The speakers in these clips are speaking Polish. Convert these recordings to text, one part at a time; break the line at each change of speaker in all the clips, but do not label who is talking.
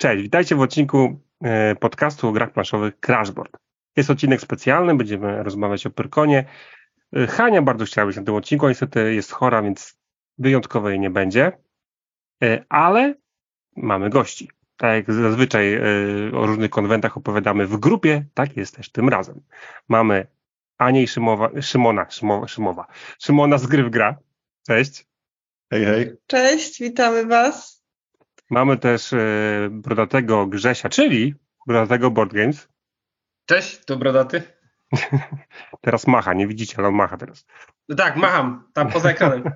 Cześć, witajcie w odcinku e, podcastu o grach planszowych Crashboard. Jest odcinek specjalny, będziemy rozmawiać o Pyrkonie. E, Hania bardzo chciała być na tym odcinku, a niestety jest chora, więc wyjątkowo jej nie będzie. E, ale mamy gości. Tak jak zazwyczaj o różnych konwentach opowiadamy w grupie, tak jest też tym razem. Mamy Anię i Szymowa, Szymona, Szymowa, Szymowa, Szymona z Gry w Gra. Cześć.
Hej, hej.
Cześć, witamy Was.
Mamy też e, brodatego Grzesia, czyli brodatego Board Games.
Cześć, to brodaty.
teraz macha, nie widzicie, ale on macha teraz.
No tak, macham, tam poza ekranem.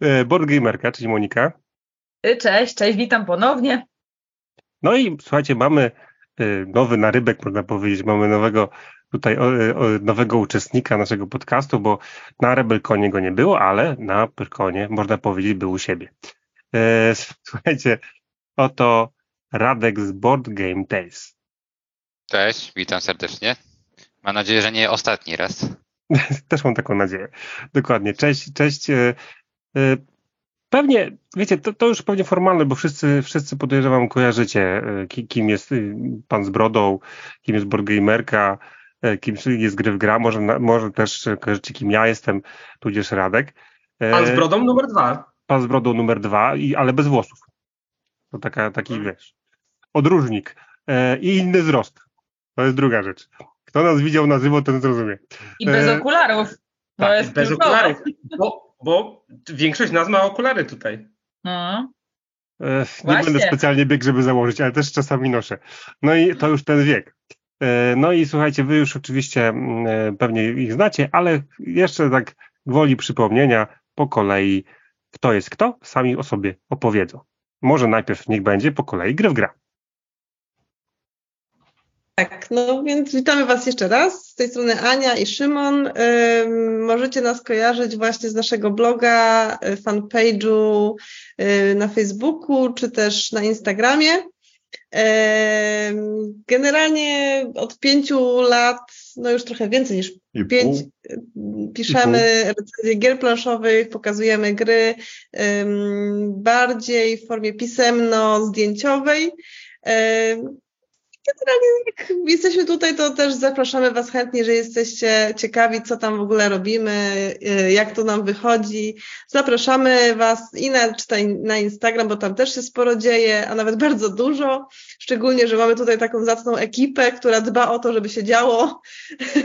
E, Board Gamerka, czyli Monika.
Y, cześć, cześć, witam ponownie.
No i słuchajcie, mamy e, nowy narybek, można powiedzieć, mamy nowego tutaj nowego uczestnika naszego podcastu, bo na Rebelkonie go nie było, ale na Pyrkonie, można powiedzieć, był u siebie. E, słuchajcie, oto Radek z Board Game Tales.
Cześć, witam serdecznie. Mam nadzieję, że nie ostatni raz.
Też mam taką nadzieję. Dokładnie. Cześć, cześć. E, e, pewnie, wiecie, to, to już pewnie formalne, bo wszyscy, wszyscy podejrzewam kojarzycie, kim jest pan z brodą, kim jest boardgamerka, kim jest gry w gra, może, może też kojarzycie, kim ja jestem, tudzież Radek.
Pan z brodą numer dwa
pan z brodą numer dwa, i, ale bez włosów. To taka, taki, mhm. wiesz, odróżnik. E, I inny wzrost. To jest druga rzecz. Kto nas widział na żywo, ten zrozumie.
I bez e, okularów.
To tak, jest bez okularów. Bo, bo większość nas ma okulary tutaj. No.
E, nie będę specjalnie biegł, żeby założyć, ale też czasami noszę. No i to już ten wiek. E, no i słuchajcie, wy już oczywiście mm, e, pewnie ich znacie, ale jeszcze tak woli przypomnienia po kolei kto jest kto, sami o sobie opowiedzą. Może najpierw niech będzie po kolei gry w gra.
Tak, no więc witamy Was jeszcze raz. Z tej strony Ania i Szymon. możecie nas kojarzyć właśnie z naszego bloga, y, fanpage'u y, na Facebooku, czy też na Instagramie. Generalnie od pięciu lat, no już trochę więcej niż I pięć, pół. piszemy recenzje gier planszowych, pokazujemy gry bardziej w formie pisemno-zdjęciowej. Generalnie jak jesteśmy tutaj, to też zapraszamy Was chętnie, że jesteście ciekawi, co tam w ogóle robimy, y, jak to nam wychodzi. Zapraszamy Was i na, czytaj na Instagram, bo tam też się sporo dzieje, a nawet bardzo dużo. Szczególnie, że mamy tutaj taką zacną ekipę, która dba o to, żeby się działo.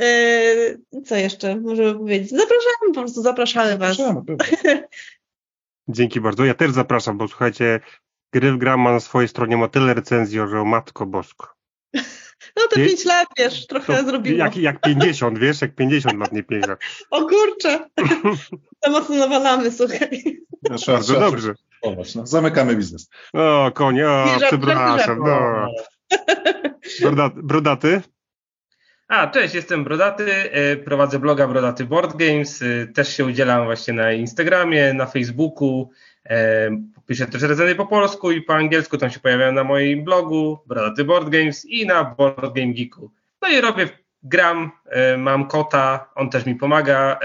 Y, co jeszcze możemy powiedzieć? Zapraszamy, po prostu zapraszamy Was. Zapraszamy,
Dzięki bardzo. Ja też zapraszam, bo słuchajcie, Gry w gra ma na swojej stronie ma tyle recenzji, że o matko bosko.
No to 5 lat, wiesz, trochę to zrobiło.
Jak, jak 50, wiesz, jak 50 lat, nie 5 lat.
O kurczę, to mocno nawalamy, słuchaj.
No, Bardzo dobrze.
O, no, zamykamy biznes.
O, konie, o, przepraszam. No. Brodaty, brodaty?
A, cześć, jestem Brodaty, e, prowadzę bloga Brodaty Board Games, e, też się udzielam właśnie na Instagramie, na Facebooku, piszę też recenzje po polsku i po angielsku, tam się pojawiają na moim blogu Brodaty Board Games i na Board Game Geeku. No i robię, gram, mam kota, on też mi pomaga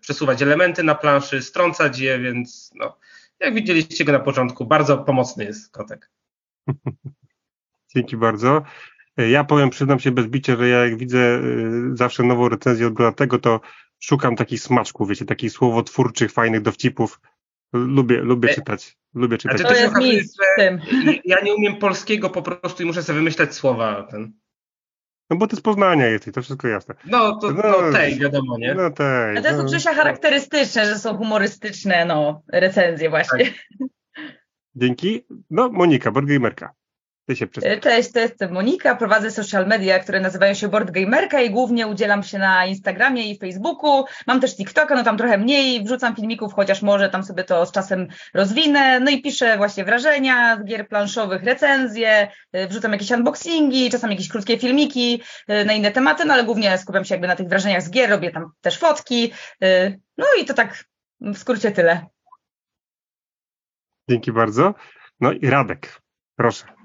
przesuwać elementy na planszy, strącać je, więc no, jak widzieliście go na początku, bardzo pomocny jest kotek.
Dzięki bardzo. Ja powiem, przyznam się bez bicia, że ja jak widzę zawsze nową recenzję od tego, to szukam takich smaczków, wiecie, takich słowotwórczych, fajnych dowcipów. Lubię, lubię e, czytać. Lubię czytać.
To jest miejsce.
Ja nie umiem polskiego po prostu i muszę sobie wymyślać słowa. Ten.
No bo to z Poznania jest i to wszystko jasne.
No to, no, to tej, wiadomo, nie?
No tej.
Ale to jest no. Grzesia charakterystyczne, że są humorystyczne no, recenzje właśnie. Tak.
Dzięki. No, Monika, Borgamerka. Ty się
e, Cześć, to jest Monika, prowadzę social media, które nazywają się Board Gamerka i głównie udzielam się na Instagramie i Facebooku. Mam też TikToka, no tam trochę mniej, wrzucam filmików, chociaż może tam sobie to z czasem rozwinę. No i piszę właśnie wrażenia z gier planszowych, recenzje, e, wrzucam jakieś unboxingi, czasem jakieś krótkie filmiki e, na inne tematy, no ale głównie skupiam się jakby na tych wrażeniach z gier, robię tam też fotki. No i to tak w skrócie tyle.
Dzięki bardzo. No i Radek, proszę.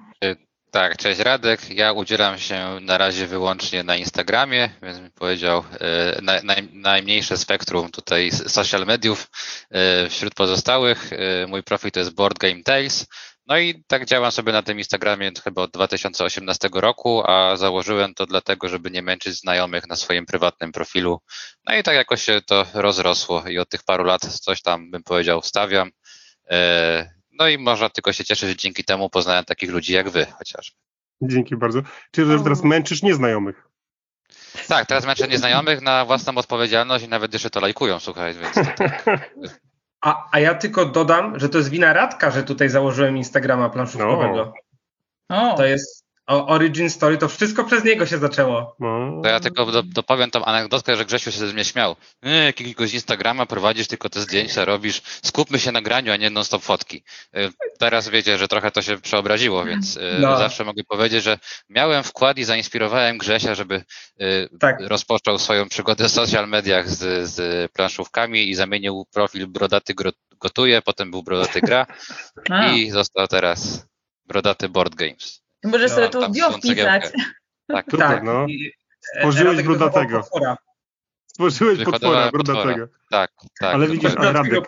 Tak, cześć Radek. Ja udzielam się na razie wyłącznie na Instagramie, więc bym powiedział e, naj, naj, najmniejsze spektrum tutaj social mediów e, wśród pozostałych. E, mój profil to jest Board Game Tales. No i tak działam sobie na tym Instagramie chyba od 2018 roku, a założyłem to dlatego, żeby nie męczyć znajomych na swoim prywatnym profilu. No i tak jakoś się to rozrosło i od tych paru lat coś tam bym powiedział wstawiam. No i można tylko się cieszyć, że dzięki temu poznałem takich ludzi jak wy chociażby.
Dzięki bardzo. Czyli że teraz męczysz nieznajomych.
Tak, teraz męczę nieznajomych na własną odpowiedzialność i nawet jeszcze to lajkują, słuchaj, więc to tak.
A, a ja tylko dodam, że to jest wina Radka, że tutaj założyłem Instagrama planszówkowego. No. To jest Origin Story, to wszystko przez niego się zaczęło.
No. To ja tylko do, dopowiem tą anegdotkę, że Grzesiu się ze mnie śmiał. Yy, jakiegoś Instagrama prowadzisz, tylko te zdjęcia robisz. Skupmy się na graniu, a nie non-stop fotki. Yy, teraz wiecie, że trochę to się przeobraziło, więc yy, no. zawsze mogę powiedzieć, że miałem wkład i zainspirowałem Grzesia, żeby tak. rozpoczął swoją przygodę w social mediach z, z planszówkami i zamienił profil Brodaty Gotuje, potem był Brodaty Gra i został teraz Brodaty Board Games.
Możesz no, sobie to bio wpisać.
Tak, tak. No. Stworzyłeś brudatego. Stworzyłeś potwora brudatego.
Tak, tak.
Ale widzisz, ale Radek,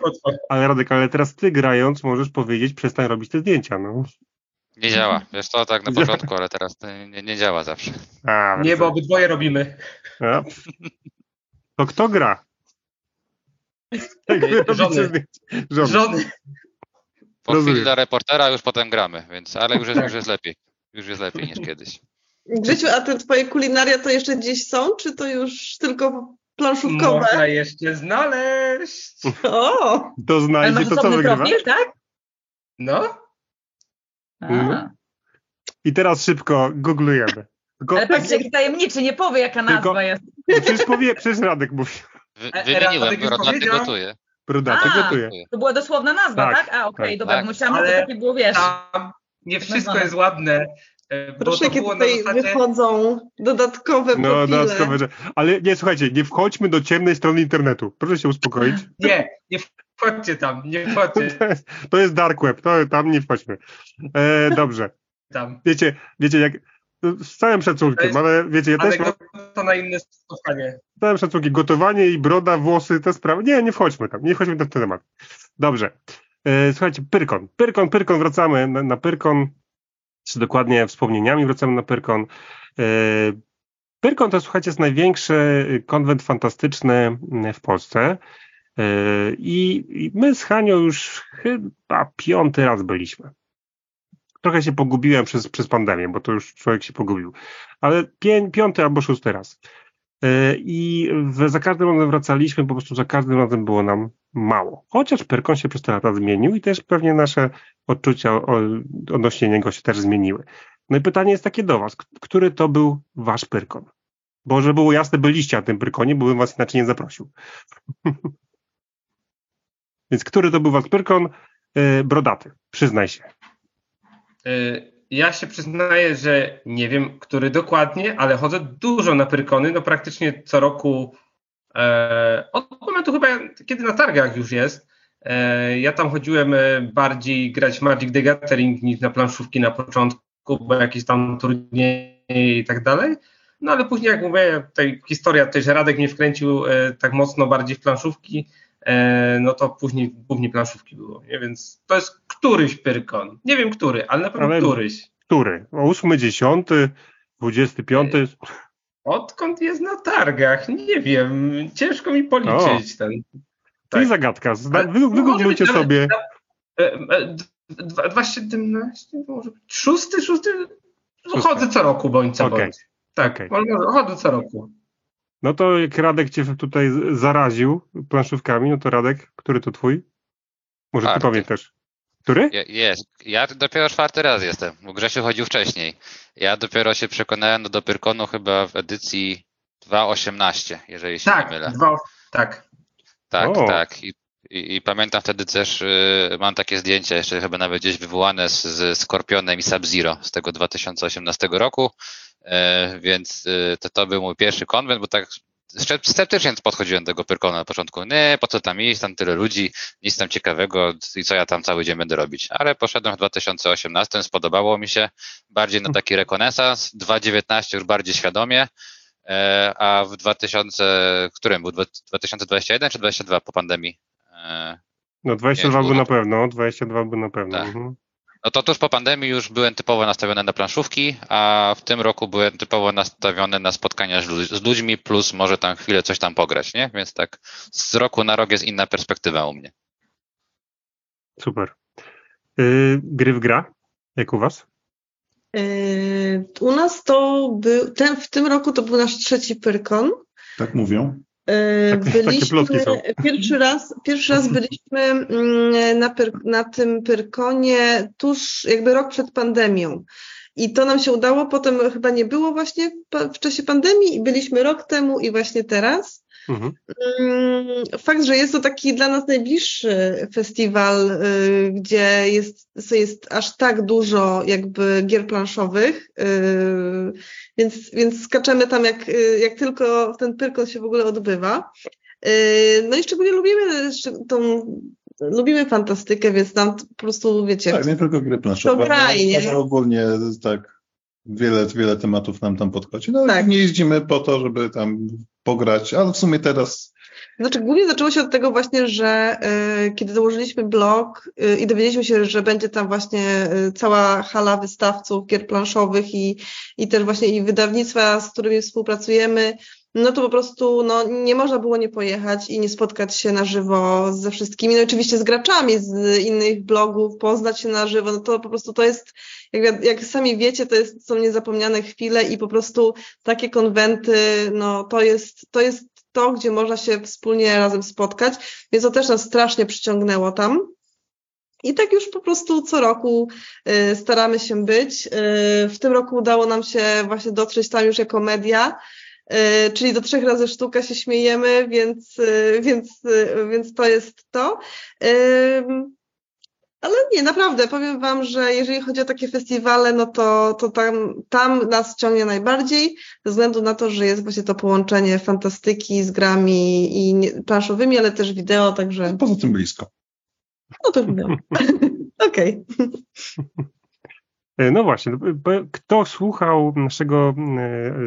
ale Radek, ale teraz ty grając możesz powiedzieć, przestań robić te zdjęcia, no.
Nie działa. Wiesz to tak na początku, ale teraz nie, nie działa zawsze.
A, nie, bo obydwoje robimy. A.
To kto gra?
Żony. Żony. Żony.
Po chwili dla reportera już potem gramy, więc ale już jest, już jest lepiej. Już jest lepiej niż kiedyś.
Grzesiu, a te twoje kulinaria to jeszcze gdzieś są, czy to już tylko planszówkowe?
Można jeszcze znaleźć.
O!
To znajdzie, to co wygrywa? Profil,
tak? No.
no. I teraz szybko googlujemy.
Go... Ale patrzcie, jaki tajemniczy, nie powie jaka nazwa Tylko... jest.
No przecież powie, przecież Radek mówi.
Wy, wymieniłem, Brodaty gotuje.
Brodaty gotuje.
To była dosłowna nazwa, tak? tak? A okej, okay, tak. dobra, tak. myślałam, że to takie było, wiesz.
Tam nie wszystko jest ładne.
E, Proszę, jakie tutaj zasadzie... wychodzą dodatkowe no, profile. Dodatkowe,
że... Ale nie, słuchajcie, nie wchodźmy do ciemnej strony internetu. Proszę się uspokoić.
Nie, nie wchodźcie tam, nie wchodźcie.
To jest, to jest dark web, to, tam nie wchodźmy. E, dobrze. Tam. Wiecie, wiecie, jak z całym szacunkiem, jest, ale wiecie, ja też...
to na inne spotkanie.
Z całym szacunkiem, gotowanie i broda, włosy, te sprawy. Nie, nie wchodźmy tam, nie wchodźmy tam w ten temat. Dobrze. E, słuchajcie, Pyrkon. Pyrkon, Pyrkon, wracamy na, na Pyrkon, czy dokładnie wspomnieniami wracamy na Pyrkon. E, Pyrkon to, słuchajcie, jest największy konwent fantastyczny w Polsce. E, I, my z Hanią już chyba piąty raz byliśmy. Trochę się pogubiłem przez, przez pandemię, bo to już człowiek się pogubił. Ale piąty albo szósty raz. I w, za każdym razem wracaliśmy, po prostu za każdym razem było nam mało. Chociaż Pyrkon się przez te lata zmienił i też pewnie nasze odczucia odnośnie niego się też zmieniły. No i pytanie jest takie do Was. Który to był Wasz Pyrkon? Bo żeby było jasne, byliście na tym Pyrkonie, bo bym Was inaczej nie zaprosił. Więc który to był Wasz Pyrkon? E, brodaty, przyznaj się.
E, ja się przyznaję, że nie wiem, który dokładnie, ale chodzę dużo na Pyrkony, no praktycznie co roku, od momentu chyba, kiedy na targach już jest. E, ja tam chodziłem e, bardziej grać Magic the Gathering niż na planszówki na początku, bo jakieś tam turnieje i tak dalej. No ale później, jak mówię, tej historia też Radek mnie wkręcił e, tak mocno bardziej w planszówki, e, no to później głównie planszówki było, nie? więc to jest któryś Pyrkon. Nie wiem który, ale na pewno ale któryś.
Który? 8, 10, 25?
Odkąd jest na targach? Nie wiem. Ciężko mi policzyć o. ten.
To jest zagadka. Wygooglujcie sobie.
2017, może być. Szósty, szósty. Chodzę co roku, bądź co okay. bądź. Tak, okay. chodzę co roku.
No to jak Radek cię tutaj zaraził planszówkami, no to Radek, który to twój? Może ty powiem Który?
Jest. Ja dopiero czwarty raz jestem, bo Grzesiu chodził wcześniej. Ja dopiero się przekonałem do Pyrkonu chyba w edycji 2.18, jeżeli się
tak,
nie mylę.
Dwa, tak,
tak. O. Tak, I, i, I, pamiętam wtedy też, y, mam takie zdjęcia jeszcze chyba nawet gdzieś wywołane z, z Skorpionem i Sub-Zero z tego 2018 roku, y, więc y, to, to był mój pierwszy konwent, bo tak sceptycznie podchodziłem do tego Pyrkona na początku. Nie, po co tam iść, tam tyle ludzi, nic tam ciekawego i co ja tam cały dzień będę robić. Ale poszedłem w 2018, spodobało mi się bardziej na taki rekonesans, 2019 już bardziej świadomie, e, a w 2000, którym był, 2021 czy 2022 po pandemii?
E, no 22 był na pewno, 22 był na pewno. Tak. Mhm.
No to tuż po pandemii już byłem typowo nastawiony na planszówki, a w tym roku byłem typowo nastawiony na spotkania z ludźmi, plus może tam chwilę coś tam pograć, nie? Więc tak z roku na rok jest inna perspektywa u mnie.
Super. Yy, gry w gra? Jak u was?
Yy, u nas to był, ten, w tym roku to był nasz trzeci Pyrkon.
Tak mówią.
Tak, byliśmy, pierwszy raz, pierwszy raz byliśmy mm, na, pyr, na tym Pyrkonie tuż jakby rok przed pandemią. I to nam się udało, potem chyba nie było właśnie w czasie pandemii i byliśmy rok temu i właśnie teraz. Mhm. Mm, fakt, że jest to taki dla nas najbliższy festiwal, y, gdzie jest, jest aż tak dużo jakby gier planszowych, y, więc, więc skaczemy tam jak, y, jak tylko ten pyrkon się w ogóle odbywa. No i szczególnie lubimy tą lubimy fantastykę, więc tam po prostu, wiecie...
Tak, nie tylko gry planszowe, nie? ogólnie tak wiele, wiele tematów nam tam podchodzi. No tak. nie jeździmy po to, żeby tam pograć, ale w sumie teraz.
Znaczy, głównie zaczęło się od tego właśnie, że y, kiedy założyliśmy blog y, i dowiedzieliśmy się, że będzie tam właśnie y, cała hala wystawców gier planszowych i, i też właśnie i wydawnictwa, z którymi współpracujemy, no to po prostu no, nie można było nie pojechać i nie spotkać się na żywo ze wszystkimi. No oczywiście z graczami z innych blogów, poznać się na żywo, no to po prostu to jest, jak, jak sami wiecie, to jest, są niezapomniane chwile i po prostu takie konwenty, no to jest, to jest to, gdzie można się wspólnie razem spotkać, więc to też nas strasznie przyciągnęło tam. I tak już po prostu co roku y, staramy się być. Y, w tym roku udało nam się właśnie dotrzeć tam już jako media. E, czyli do trzech razy sztuka się śmiejemy, więc, e, więc, e, więc to jest to. Ale nie, naprawdę, powiem Wam, że jeżeli chodzi o takie festiwale, no to, to tam, tam nas ciągnie najbardziej, ze względu na to, że jest właśnie to połączenie fantastyki z grami i nie, planszowymi, ale też wideo, także...
Poza tym blisko.
No to wideo. Okej.
E, no właśnie, kto słuchał naszego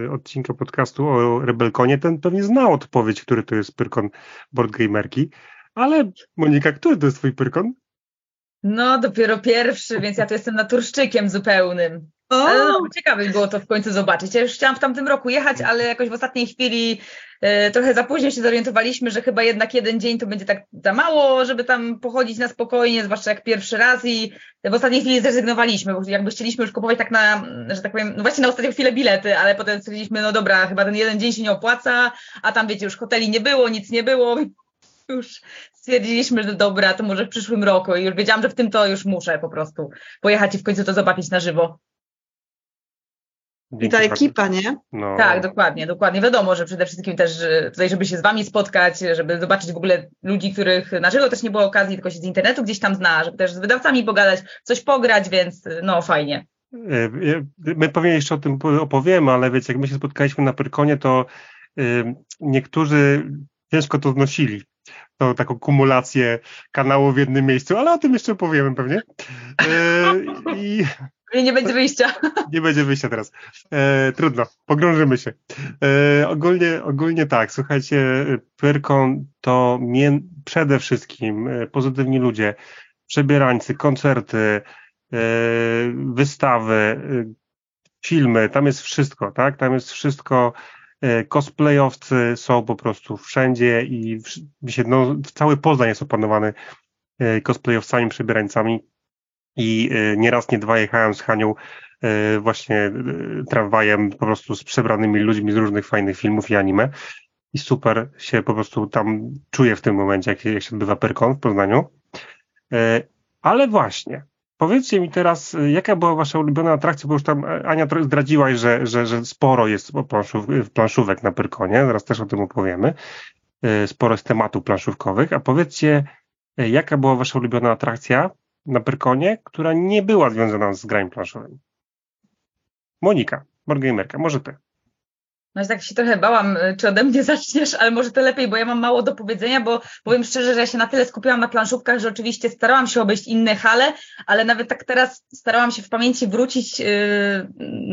e, odcinka podcastu o Rebelkonie, ten pewnie znał odpowiedź, który to jest Pyrkon Boardgamerki. Ale Monika, który to jest twój Pyrkon?
No, dopiero pierwszy, więc ja tu jestem naturszczykiem zupełnym. No, ciekawe było to w końcu zobaczyć. Ja już chciałam w tamtym roku jechać, ale jakoś w ostatniej chwili e, trochę za późno się zorientowaliśmy, że chyba jednak jeden dzień to będzie tak za mało, żeby tam pochodzić na spokojnie, zwłaszcza jak pierwszy raz i w ostatniej chwili zrezygnowaliśmy, bo jakby chcieliśmy już kupować tak na, że tak powiem, no właśnie na ostatnią chwilę bilety, ale potem stwierdziliśmy, no dobra, chyba ten jeden dzień się nie opłaca, a tam wiecie, już hoteli nie było, nic nie było, już stwierdziliśmy, że dobra, to może w przyszłym roku i już wiedziałam, że w tym to już muszę po prostu pojechać i w końcu to zobaczyć na żywo.
I ta ekipa, nie?
No. Tak, dokładnie, dokładnie. Wiadomo, że przede wszystkim też tutaj, żeby się z wami spotkać, żeby zobaczyć w ogóle ludzi, których na żywo też nie było okazji, tylko się z internetu gdzieś tam zna, żeby też z wydawcami pogadać, coś pograć, więc no fajnie.
E, e, my pewnie jeszcze o tym opowiemy, ale wiecie, jak my się spotkaliśmy na Pyrkonie, to niektórzy ciężko to znosili. To taką kumulację kanału w jednym miejscu, ale o tym jeszcze powiemy pewnie.
I nie będzie wyjścia.
Nie będzie wyjścia teraz. E, trudno, pogrążymy się. E, ogólnie, ogólnie tak, słuchajcie, Pyrkon to mie- przede wszystkim e, pozytywni ludzie, przebierańcy, koncerty, e, wystawy, e, filmy, tam jest wszystko, tak? Tam jest wszystko. E, cosplayowcy są po prostu wszędzie i no, cały Poznań jest opanowany cosplayowcami, przebierańcami i y, nieraz, nie dwa jechałem z Hanią y, właśnie y, tramwajem po prostu z przebranymi ludźmi z różnych fajnych filmów i anime i super się po prostu tam czuję w tym momencie, jak, jak się odbywa Perkon w Poznaniu. Ale właśnie, powiedzcie mi teraz, jaka była wasza ulubiona atrakcja, bo już tam Ania zdradziłaś, że, że, że sporo jest planszów, planszówek na Pyrkonie, zaraz też o tym opowiemy. Sporo jest tematów planszówkowych, a powiedzcie, jaka była wasza ulubiona atrakcja na Pyrkonie, która nie była związana z grami planszowymi. Monika, Wargamerka, może ty.
No i tak się trochę bałam, y, czy ode mnie zaczniesz, ale może to lepiej, bo ja mam mało do powiedzenia, bo powiem szczerze, że ja się na tyle skupiłam na planszówkach, że oczywiście starałam się obejść inne hale, ale nawet tak teraz starałam się w pamięci wrócić yy,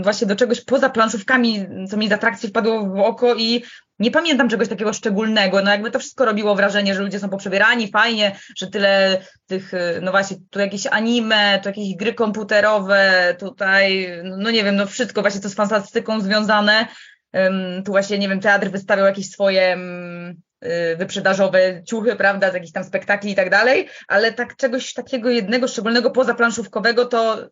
właśnie do czegoś poza planszówkami, co mi z atrakcji wpadło w oko i nie pamiętam czegoś takiego szczególnego. No jakby to wszystko robiło wrażenie, że ludzie są poprzebierani, fajnie, że tyle tych, y, no właśnie, tu jakieś anime, tu jakieś gry komputerowe, tutaj, no nie wiem, no wszystko właśnie to z fantastyką związane tu właśnie, nie wiem, teatr wystawiał jakieś swoje y, wyprzedażowe ciuchy, prawda, z jakichś tam spektakli i tak dalej, ale tak czegoś takiego jednego szczególnego poza planszówkowego to,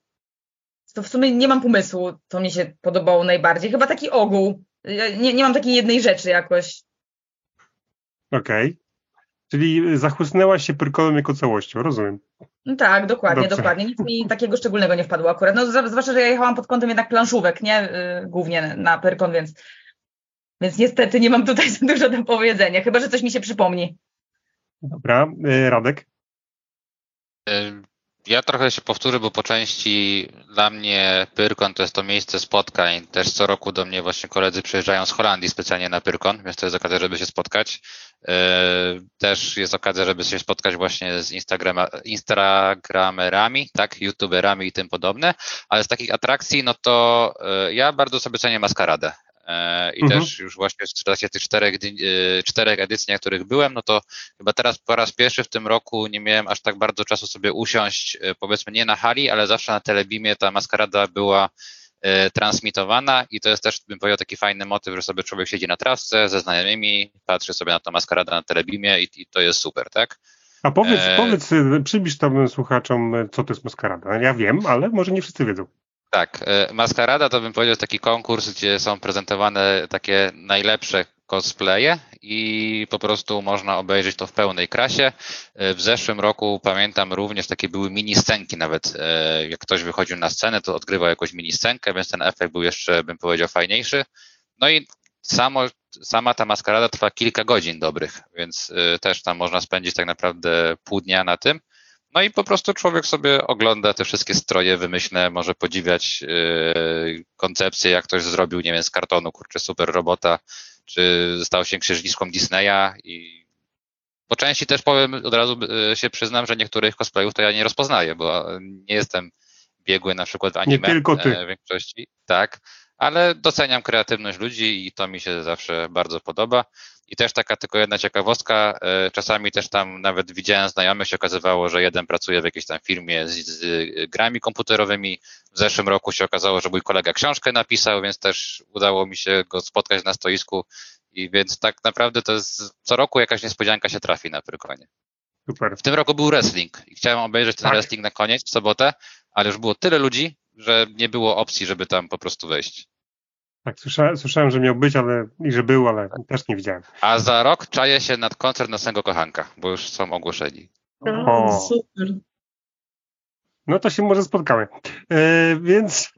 to w sumie nie mam pomysłu, co mi się podobało najbardziej. Chyba taki ogół. Nie, nie mam takiej jednej rzeczy jakoś.
Okej. Okay. Czyli zachłysnęłaś się pyrkolem jako całością, rozumiem.
No tak, dokładnie, Dobrze. dokładnie. Nic mi takiego szczególnego nie wpadło akurat. No zwłaszcza, że ja jechałam pod kątem jednak planszówek, nie? Yy, głównie na Pyrkon, więc, więc niestety nie mam tutaj za dużo do powiedzenia, chyba, że coś mi się przypomni.
Dobra, yy, Radek?
Ja trochę się powtórzę, bo po części dla mnie Pyrkon to jest to miejsce spotkań. Też co roku do mnie właśnie koledzy przyjeżdżają z Holandii specjalnie na Pyrkon, więc to jest okazja, żeby się spotkać. E, też jest okazja, żeby się spotkać właśnie z Instagrama, Instagramerami, tak, YouTuberami i tym podobne. Ale z takich atrakcji, no to e, ja bardzo sobie cenię maskaradę. E, I mhm. też już właśnie w trakcie tych czterech, e, czterech edycji, na których byłem, no to chyba teraz po raz pierwszy w tym roku nie miałem aż tak bardzo czasu sobie usiąść, e, powiedzmy nie na hali, ale zawsze na telebimie ta maskarada była transmitowana i to jest też, bym powiedział, taki fajny motyw, że sobie człowiek siedzi na trawce ze znajomymi, patrzy sobie na tą maskaradę na telebimie i, i to jest super, tak?
A powiedz, e... powiedz, przybliż tam słuchaczom, co to jest maskarada. Ja wiem, ale może nie wszyscy wiedzą.
Tak, e, Maskarada to bym powiedział taki konkurs, gdzie są prezentowane takie najlepsze cosplaye i po prostu można obejrzeć to w pełnej krasie. E, w zeszłym roku pamiętam również takie były mini scenki nawet, e, jak ktoś wychodził na scenę, to odgrywał jakąś mini scenkę, więc ten efekt był jeszcze, bym powiedział, fajniejszy. No i samo, sama ta maskarada trwa kilka godzin dobrych, więc też tam można spędzić tak naprawdę pół dnia na tym. No i po prostu człowiek sobie ogląda te wszystkie stroje wymyślne, może podziwiać yy, koncepcję, jak ktoś zrobił, nie wiem, z kartonu, kurczę, super robota, czy stał się księżniczką Disneya i po części też powiem, od razu yy, się przyznam, że niektórych cosplayów to ja nie rozpoznaję, bo nie jestem biegły na przykład w anime
nie tylko ty.
w większości, tak, ale doceniam kreatywność ludzi i to mi się zawsze bardzo podoba. I też taka tylko jedna ciekawostka, e, czasami też tam nawet widziałem znajomych, się okazywało, że jeden pracuje w jakiejś tam firmie z, z grami komputerowymi. W zeszłym roku się okazało, że mój kolega książkę napisał, więc też udało mi się go spotkać na stoisku. I więc tak naprawdę to jest co roku jakaś niespodzianka się trafi na Prykonie. Super. W tym roku był wrestling i chciałem obejrzeć ten tak. wrestling na koniec w sobotę, ale już było tyle ludzi, że nie było opcji, żeby tam po prostu wejść.
Tak, słyszałem, słyszałem, że miał być, ale i że był, ale też nie widziałem.
A za rok czaję się nad koncert nocnego kochanka, bo już są ogłoszeni.
O, super.
No to się może spotkamy. E, więc,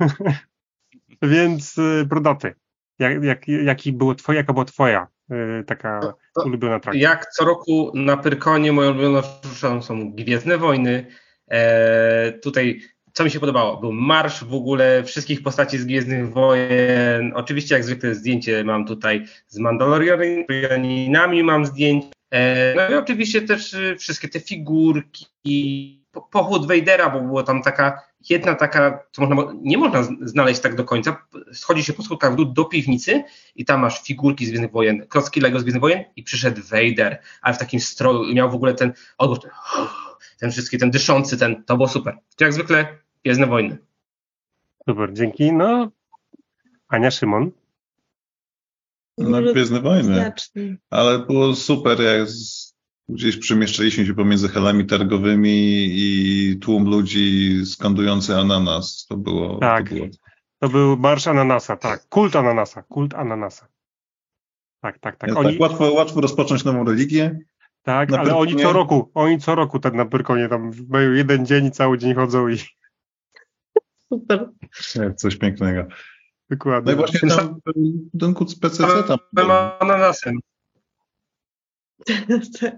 więc e, brodaty. Jak, jak, jaki było twoja, jaka była twoja e, taka to, to ulubiona atrakcja?
Jak co roku na Pyrkonie moją ulubioną rzeczą są Gwiezdne Wojny. E, tutaj co mi się podobało? Był marsz w ogóle wszystkich postaci z Gwiezdnych Wojen. Oczywiście jak zwykle zdjęcie mam tutaj z Mandalorianinami, mam zdjęcie. E, no i oczywiście też y, wszystkie te figurki, pochód Vadera, bo było tam taka jedna taka, co można, nie można znaleźć tak do końca. Schodzi się po schodkach w dół do piwnicy i tam masz figurki z Gwiezdnych Wojen, klocki Lego z Gwiezdnych Wojen i przyszedł Vader, ale w takim stroju miał w ogóle ten odgłos, ten, ten wszystki, ten dyszący, ten, to było super. To jak zwykle Gwiezdne Wojny.
Super, dzięki. No, Ania Szymon.
No, Gwiezdne Wojny. Ale było super, jak z, gdzieś przemieszczaliśmy się pomiędzy halami targowymi i tłum ludzi skandujący ananas. To było.
Tak. To, było... to był marsz ananasa, tak. Kult ananasa. Kult ananasa. Tak, tak, tak.
Ja, Oni... tak łatwo, łatwo rozpocząć nową religię.
Tak, na ale Pyrkonie... oni co roku, oni co roku tak na Pyrkonie tam mają jeden dzień i cały dzień chodzą i
Super.
Coś pięknego.
Dokładnie.
No i właśnie tam ten kuc PCC tam.
Ananasem.
tak.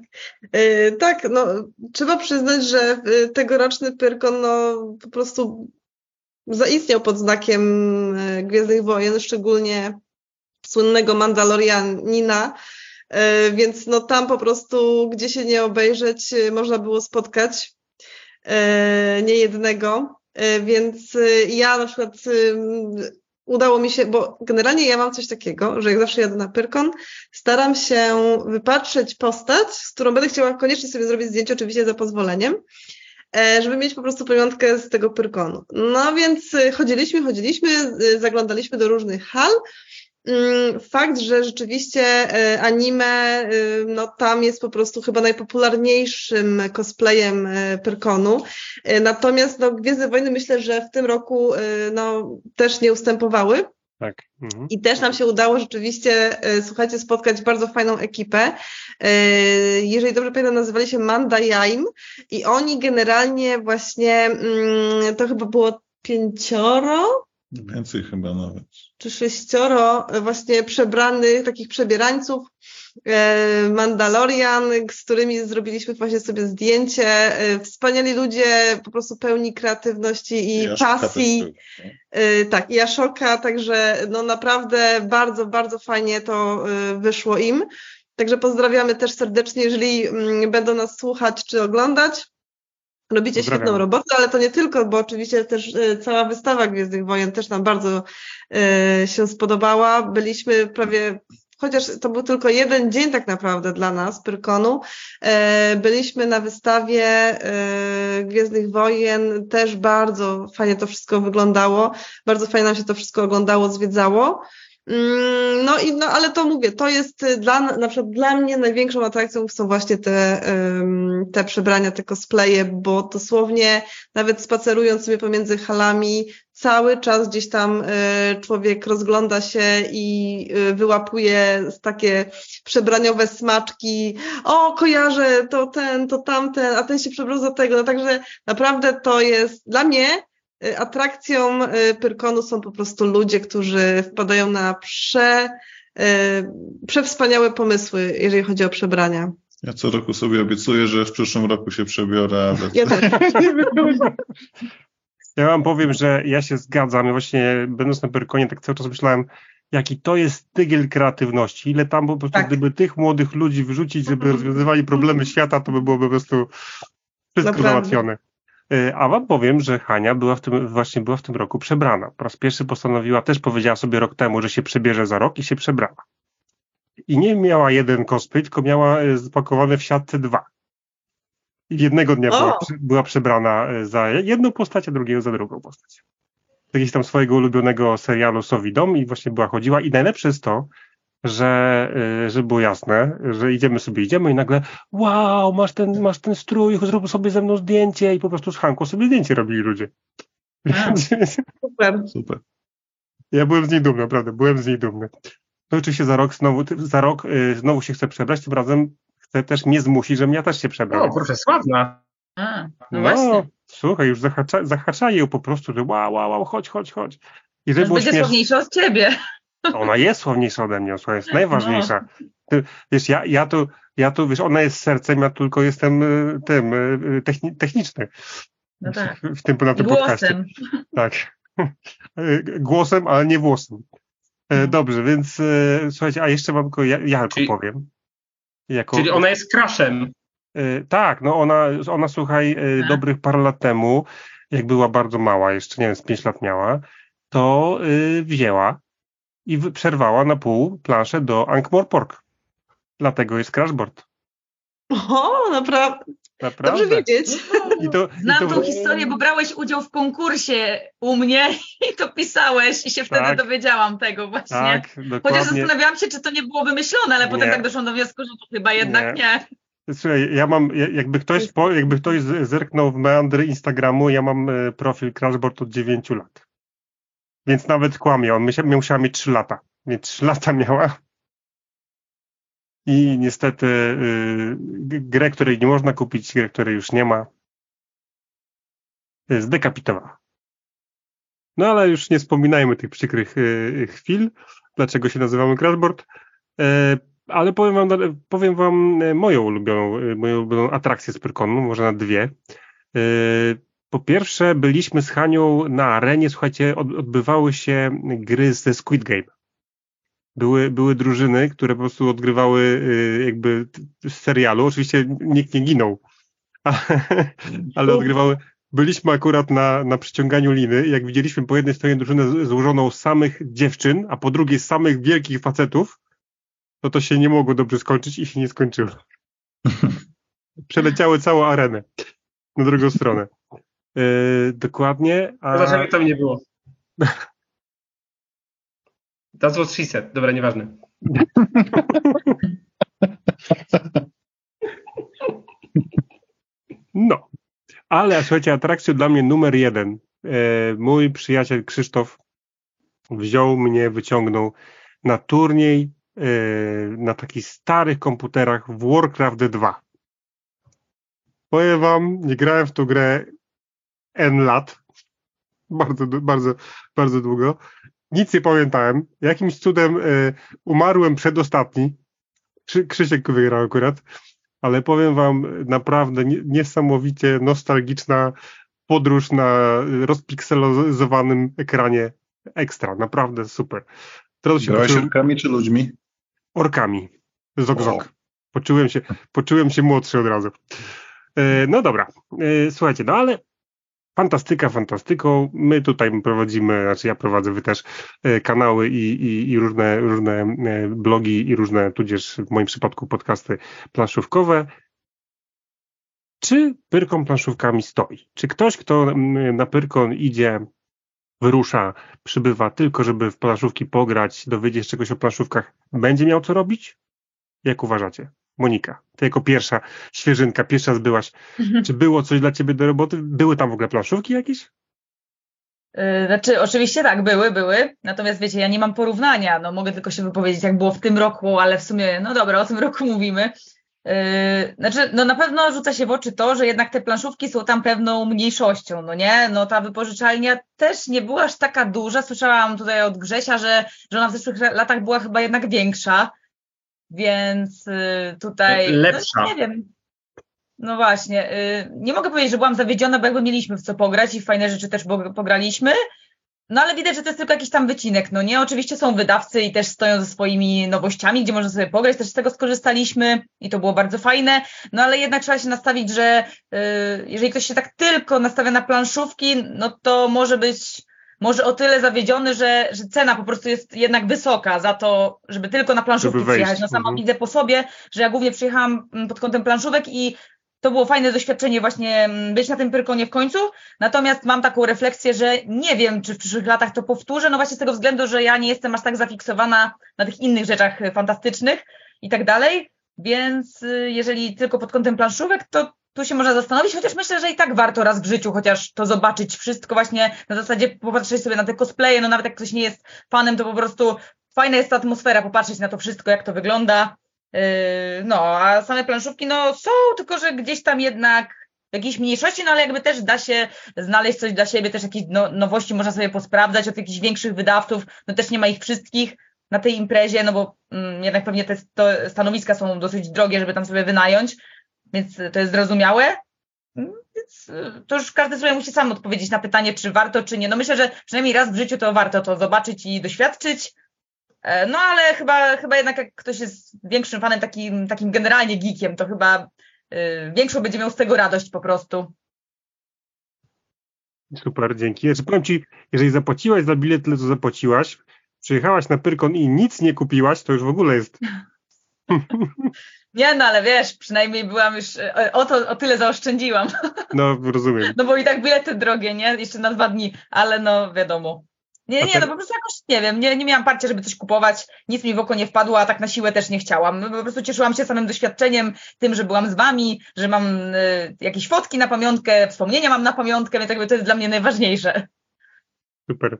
E, tak, no trzeba przyznać, że e, tegoroczny Pyrkon no, po prostu zaistniał pod znakiem e, Gwiezdnych Wojen, szczególnie słynnego Mandalorianina, e, więc no tam po prostu, gdzie się nie obejrzeć, można było spotkać nie jednego, więc ja na przykład udało mi się, bo generalnie ja mam coś takiego, że jak zawsze jadę na Pyrkon, staram się wypatrzeć postać, z którą będę chciała koniecznie sobie zrobić zdjęcie, oczywiście za pozwoleniem, e, żeby mieć po prostu pamiątkę z tego Pyrkonu. No więc e, chodziliśmy, chodziliśmy, e, zaglądaliśmy do różnych hal, fakt, że rzeczywiście e, anime, y, no tam jest po prostu chyba najpopularniejszym cosplayem e, Pyrkonu. E, natomiast no, Gwiezdne Wojny myślę, że w tym roku no, też nie ustępowały.
Tak. Mhm.
I też nam się udało rzeczywiście, słuchajcie, spotkać bardzo fajną ekipę. Jeżeli dobrze pamiętam, nazywali się Manda Jaim i oni generalnie właśnie, mm, to chyba było pięcioro,
Więcej chyba nawet.
Czy sześcioro właśnie przebranych, takich przebierańców e, Mandalorian, z którymi zrobiliśmy właśnie sobie zdjęcie. E, wspaniali ludzie, po prostu pełni kreatywności i, I pasji. E, tak, i Ashoka, także no naprawdę bardzo, bardzo fajnie to wyszło im. Także pozdrawiamy też serdecznie, jeżeli mm, będą nas słuchać czy oglądać. Robicie świetną robotę, ale to nie tylko, bo oczywiście też e, cała wystawa Gwiezdnych Wojen też nam bardzo e, się spodobała. Byliśmy prawie, chociaż to był tylko jeden dzień tak naprawdę dla nas, Pyrkonu, e, byliśmy na wystawie Gwiezdnych Wojen, też bardzo fajnie to wszystko wyglądało, bardzo fajnie nam się to wszystko oglądało, zwiedzało. Mm, no i no, ale to mówię, to jest y, dla, na przykład dla mnie największą atrakcją są właśnie te, te przebrania, te cosplaye, bo dosłownie nawet spacerując sobie pomiędzy halami, cały czas gdzieś tam y, człowiek rozgląda się i y, wyłapuje takie przebraniowe smaczki. O, kojarzę to ten, to tamten, a ten się przebrał za tego. No także naprawdę to jest dla mnie atrakcją y, Pyrkonu są po prostu ludzie, którzy wpadają na prze, y, przewspaniałe pomysły, jeżeli chodzi o przebrania.
Ja co roku sobie obiecuję, że w przyszłym roku się przebiorę. Ale...
Ja też.
Ja wam powiem, że ja się zgadzam. Właśnie będąc na Pyrkonie tak cały czas myślałem, jaki to jest tygiel kreatywności. Ile tam po prostu, tak. gdyby tych młodych ludzi wrzucić, żeby rozwiązywali problemy świata, to by było po prostu wszystko załatwione. E, a wam powiem, że Hania była w tym, właśnie była w tym roku przebrana. Po raz pierwszy postanowiła, też powiedziała sobie rok temu, że się przebierze za rok i się przebrała. I nie miała jeden cosplay, tylko miała spakowane w siatce dwa. I jednego dnia była, była, przebrana e, za jedną postać, a drugiego za drugą postać. Jakiegoś tam swojego ulubionego serialu Sowi Dom i właśnie była chodziła. I najlepsze jest to, że, y, że było jasne, że idziemy sobie, idziemy i nagle wow, masz ten, masz ten strój, zrób sobie ze mną zdjęcie i po prostu z Hanką sobie zdjęcie robili ludzie.
Super.
Super.
Ja byłem z niej dumny, naprawdę, byłem z niej dumny. No oczywiście za rok znowu, za rok y, znowu się chcę przebrać, tym razem chcę też mnie zmusić, żebym ja też się przebrał.
O, proszę, sławna.
A, no, no właśnie.
Słuchaj, już zahacza, zahaczają ją po prostu, że wow, wow, wow, chodź, chodź, chodź.
I będzie śmiesz... od ciebie.
Ona jest słowniejsza ode mnie, słuchaj, jest najważniejsza. Ty, wiesz, ja, ja tu, ja tu, wiesz, ona jest sercem, ja tylko jestem y, tym, y, techni techniczny.
No tak.
W, tym, na tym podcaście. Tak. Głosem, ale nie włosem. E, no. Dobrze, więc e, słuchajcie, a jeszcze wam tylko ja, ja czyli, powiem.
Jako, czyli ona jest kraszem.
E, tak, no ona, ona słuchaj, tak. dobrych parę lat temu, jak była bardzo mała, jeszcze nie wiem, z pięć lat miała, to wzięła i przerwała na pół planszę do Ankh-Morpork. Dlatego jest crashboard.
O, naprawdę. Naprawdę. Dobrze wiedzieć.
I to, Znam i to... tą historię, bo brałeś udział w konkursie u mnie i to pisałeś i się wtedy tak, dowiedziałam tego właśnie. Tak, dokładnie. Chociaż zastanawiałam się, czy to nie było wymyślone, ale nie. potem tak doszłam do wniosku, że to chyba jednak nie.
nie. Słuchaj, ja mam, jakby ktoś, jakby ktoś zerknął w meandry Instagramu, ja mam e, profil Crashboard od 9 lat. Więc nawet kłamie. On musiała mieć 3 lata. Więc 3 lata miała. I niestety y, grę, której nie można kupić, grę, której już nie ma, zdekapitowała. No ale już nie wspominajmy tych przykrych y, chwil, dlaczego się nazywamy Crashboard. Y, ale powiem wam, powiem wam moją ulubioną, y, moją ulubioną atrakcję z Pyrkonu, może na dwie. Po pierwsze, byliśmy z Hanią na arenie, słuchajcie, odbywały się gry ze Squid Game. były, były drużyny, które po prostu odgrywały y, jakby z serialu. Oczywiście nikt nie ginął, ale odgrywały. Byliśmy akurat na, na przyciąganiu liny. Jak widzieliśmy po jednej stronie drużynę złożoną z samych dziewczyn, a po drugiej z samych wielkich facetów, to to się nie mogło dobrze skończyć i się nie skończyło. Przeleciały całą arenę na drugą stronę. Yy, dokładnie.
A... Zobacz, tam nie było. That's what she said. Dobra, nieważne.
No, ale słuchajcie, atrakcją dla mnie numer jeden. E, mój przyjaciel Krzysztof wziął mnie, wyciągnął na turniej e, na takich starych komputerach w Warcraft 2. Powiem wam, nie grałem w tą grę N lat. Bardzo, bardzo, bardzo długo. Nic nie pamiętałem. Jakimś cudem y, umarłem przedostatni. Krzy, Krzysiek wygrał akurat. Ale powiem wam, naprawdę niesamowicie nostalgiczna podróż na rozpikselozowanym ekranie ekstra. Naprawdę super.
Teraz się Grałeś poczułem... orkami czy ludźmi?
Orkami. Zok, zok. Poczułem się, poczułem się młodszy od razu. E, no dobra, e, słuchajcie, no ale fantastyka fantastyką. My tutaj prowadzimy, znaczy ja prowadzę, wy też e, kanały i, i, i, różne, różne blogi i różne, tudzież w moim przypadku podcasty planszówkowe. Czy Pyrkon planszówkami stoi? Czy ktoś, kto na Pyrkon idzie, wyrusza, przybywa tylko, żeby w planszówki pograć, dowiedzieć się czegoś o planszówkach, będzie miał co robić? Jak uważacie? Monika, ty jako pierwsza świeżynka, pierwsza raz byłaś. Mhm. Czy było coś dla ciebie do roboty? Były tam w ogóle planszówki jakieś?
Yy, znaczy, oczywiście tak, były, były. Natomiast wiecie, ja nie mam porównania. No, mogę tylko się wypowiedzieć, jak było w tym roku, ale w sumie, no dobra, o tym roku mówimy. Yy, znaczy, no na pewno rzuca się w oczy to, że jednak te planszówki są tam pewną mniejszością, no nie? No ta wypożyczalnia też nie była aż taka duża. Słyszałam tutaj od Grzesia, że, że ona w zeszłych latach była chyba jednak większa. Więc y, tutaj.
No, Lepsza.
No, nie wiem. No właśnie. Y, nie mogę powiedzieć, że byłam zawiedziona, bo jakby mieliśmy w co pograć i fajne rzeczy też pograliśmy. No ale widać, że to jest tylko jakiś tam wycinek, no nie? Oczywiście są wydawcy i też stoją ze swoimi nowościami, gdzie można sobie pograć, też z tego skorzystaliśmy i to było bardzo fajne, no ale jednak trzeba się nastawić, że yy, jeżeli ktoś się tak tylko nastawia na planszówki, no to może być może o tyle zawiedziony, że, że cena po prostu jest jednak wysoka za to, żeby tylko na planszówki przyjechać. No sama mhm. widzę po sobie, że ja głównie przyjechałam mm, pod kątem planszówek i to było fajne doświadczenie właśnie mm, być na tym Pyrkonie w końcu. Natomiast mam taką refleksję, że nie wiem, czy w przyszłych latach to powtórzę, no właśnie z tego względu, że ja nie jestem aż tak zafiksowana na tych innych rzeczach fantastycznych i tak dalej. Więc y, jeżeli tylko pod kątem planszówek, to tu się można zastanowić, chociaż myślę, że i tak warto raz w życiu chociaż to zobaczyć wszystko właśnie na zasadzie popatrzeć sobie na te cosplaye, no nawet jak ktoś nie jest fanem, to po prostu fajna jest ta atmosfera, popatrzeć na to wszystko, jak to wygląda. Yy, no, a same planszówki, no są, tylko że gdzieś tam jednak w jakiejś mniejszości, no ale jakby też da się znaleźć coś dla siebie, też jakieś no, nowości można sobie posprawdzać od jakichś większych wydawców, no też nie ma ich wszystkich na tej imprezie, no bo mm, jednak pewnie te stanowiska są dosyć drogie, żeby tam sobie wynająć, więc to jest zrozumiałe. Mm, więc y, to już każdy sobie musi sam odpowiedzieć na pytanie, czy warto, czy nie. No myślę, że przynajmniej raz w życiu to warto to zobaczyć i doświadczyć. E, no ale chyba, chyba jednak jak ktoś jest większym fanem, takim, takim generalnie geekiem, to chyba y, większą będzie miał z tego radość po prostu.
Super, dzięki. Znaczy, powiem Ci, jeżeli zapłaciłaś za bilet tyle, co zapłaciłaś, przyjechałaś na Pyrkon i nic nie kupiłaś, to już w ogóle jest
Nie, no ale wiesz, przynajmniej byłam już, e, o, to, o tyle zaoszczędziłam.
No, rozumiem.
No bo i tak bilety drogie, nie? Jeszcze na dwa dni, ale no wiadomo. Nie, nie, no po prostu jakoś, nie wiem, nie, nie miałam parcia, żeby coś kupować, nic mi w oko nie wpadło, a tak na siłę też nie chciałam. No, po prostu cieszyłam się samym doświadczeniem, tym, że byłam z wami, że mam y, jakieś fotki na pamiątkę, wspomnienia mam na pamiątkę, więc jakby to jest dla mnie najważniejsze.
Super.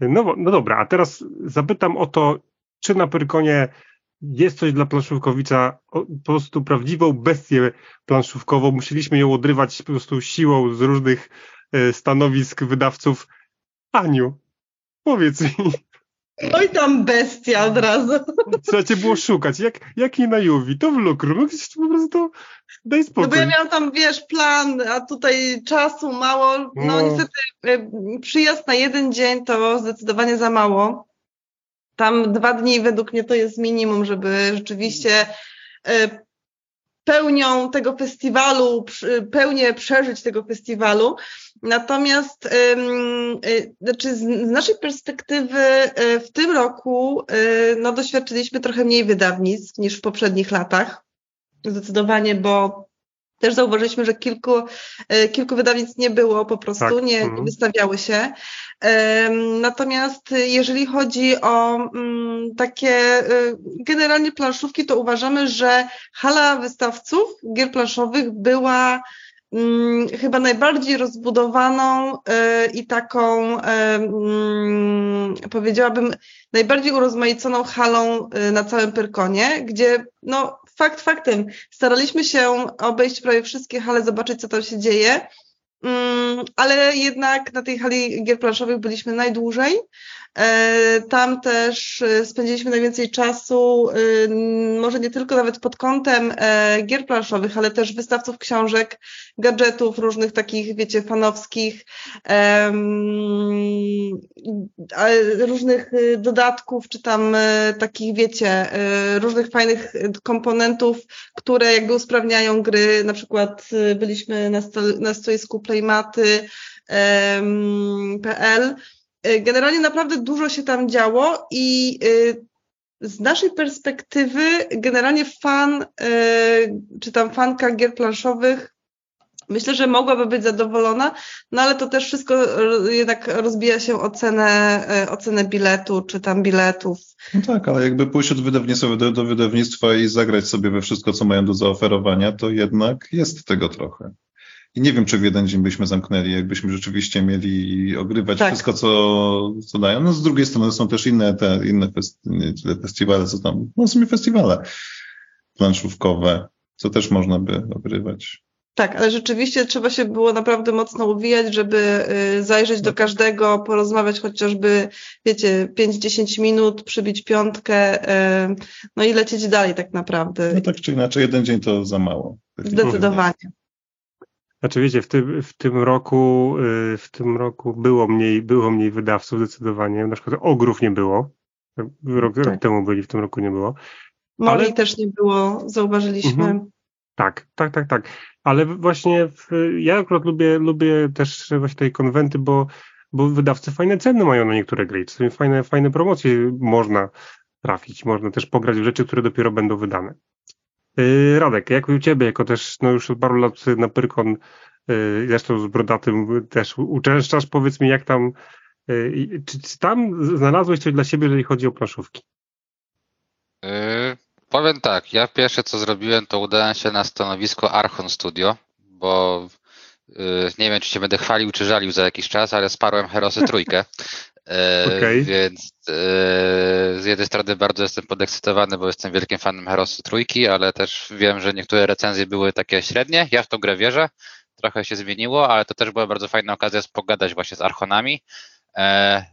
No, no dobra, a teraz zapytam o to, czy na Pyrkonie jest coś dla planszówkowicza, po prostu prawdziwą bestię planszówkową. Musieliśmy ją odrywać po prostu siłą z różnych e, stanowisk wydawców. Aniu, powiedz mi.
Oj tam bestia od razu.
Trzeba cię było szukać. Jak, jak nie na Juwi, to w Lukru. No gdzieś po prostu daj spokój.
No bo ja miałam tam, wiesz, plan, a tutaj czasu mało. No, no. niestety e, przyjazd na jeden dzień to zdecydowanie za mało. Tam dwa dni według mnie to jest minimum, żeby rzeczywiście pełnią tego festiwalu, pełnię przeżyć tego festiwalu. Natomiast y, znaczy z naszej perspektywy y, w tym roku y, no, doświadczyliśmy trochę mniej wydawnictw niż w poprzednich latach. Zdecydowanie, bo też zauważyliśmy, że kilku, kilku wydawnictw nie było po prostu, tak. nie, nie mhm. wystawiały się. Natomiast jeżeli chodzi o mm, takie generalnie planszówki, to uważamy, że hala wystawców gier planszowych była Mm, chyba najbardziej rozbudowaną y, i taką, mm, powiedziałabym, najbardziej urozmaiconą halą na całym Pyrkonie, gdzie no, fakt faktem staraliśmy się obejść prawie wszystkie hale, zobaczyć co tam się dzieje, mm, ale jednak na tej hali gier planszowych byliśmy najdłużej. E, tam też e, spędziliśmy najwięcej czasu, e, może nie tylko nawet pod kątem gier planszowych, ale też wystawców książek, gadżetów różnych takich, wiecie, fanowskich, różnych dodatków, czy tam takich, wiecie, różnych fajnych komponentów, które jakby usprawniają gry. Na przykład byliśmy na, stoisku Playmaty.pl generalnie naprawdę dużo się tam działo i y, z naszej perspektywy generalnie fan, y, czy tam fanka gier planszowych myślę, że mogłaby być zadowolona, no ale to też wszystko jednak rozbija się o cenę, o cenę biletu, czy tam biletów.
No tak, ale jakby pójść od wydawnictwa do, do wydawnictwa i zagrać sobie we wszystko, co mają do zaoferowania, to jednak jest tego trochę. I nie wiem, czy w jeden dzień byśmy zamknęli, jakbyśmy rzeczywiście mieli ogrywać tak. wszystko, co, co dają. No z drugiej strony są też inne te, inne festi- festiwale, co tam, no w sumie festiwale planszówkowe, co też można by ogrywać.
Tak, ale rzeczywiście trzeba się było naprawdę mocno uwijać, żeby y, zajrzeć do no. każdego, porozmawiać chociażby, wiecie, 5-10 minut, przybić piątkę, y, no i lecieć dalej tak naprawdę.
No tak czy inaczej, jeden dzień to za mało.
Zdecydowanie.
Znaczy wiecie, w tym, w tym roku y, w tym roku było mniej, było mniej wydawców zdecydowanie. Na przykład ogrów nie było. Rok, tak. rok temu byli, w tym roku nie było.
Moli Ale... też nie było, zauważyliśmy. Mhm.
Tak, tak, tak, tak. Ale właśnie w, ja akurat lubię, lubię też właśnie tej konwenty, bo, bo wydawcy fajne ceny mają na niektóre gry. Czasami fajne, fajne promocje można trafić. Można też pograć w rzeczy, które dopiero będą wydane. Y, Radek, jak u Ciebie, jako też no już od paru lat na Pyrkon, y, zresztą z Brodatym też uczęszczasz, powiedz mi jak tam, y, czy tam znalazłeś coś dla siebie, jeżeli chodzi o planszówki?
Yy, powiem tak, ja pierwsze co zrobiłem, to udałem się na stanowisko Archon Studio, bo yy, nie wiem, czy się będę chwalił, czy żalił za jakiś czas, ale sparłem Herosy trójkę. E, okay. Więc e, z jednej strony bardzo jestem podekscytowany, bo jestem wielkim fanem Herosy Trójki, ale też wiem, że niektóre recenzje były takie średnie. Ja w tą grę wierzę, trochę się zmieniło, ale to też była bardzo fajna okazja pogadać właśnie z Archonami. E,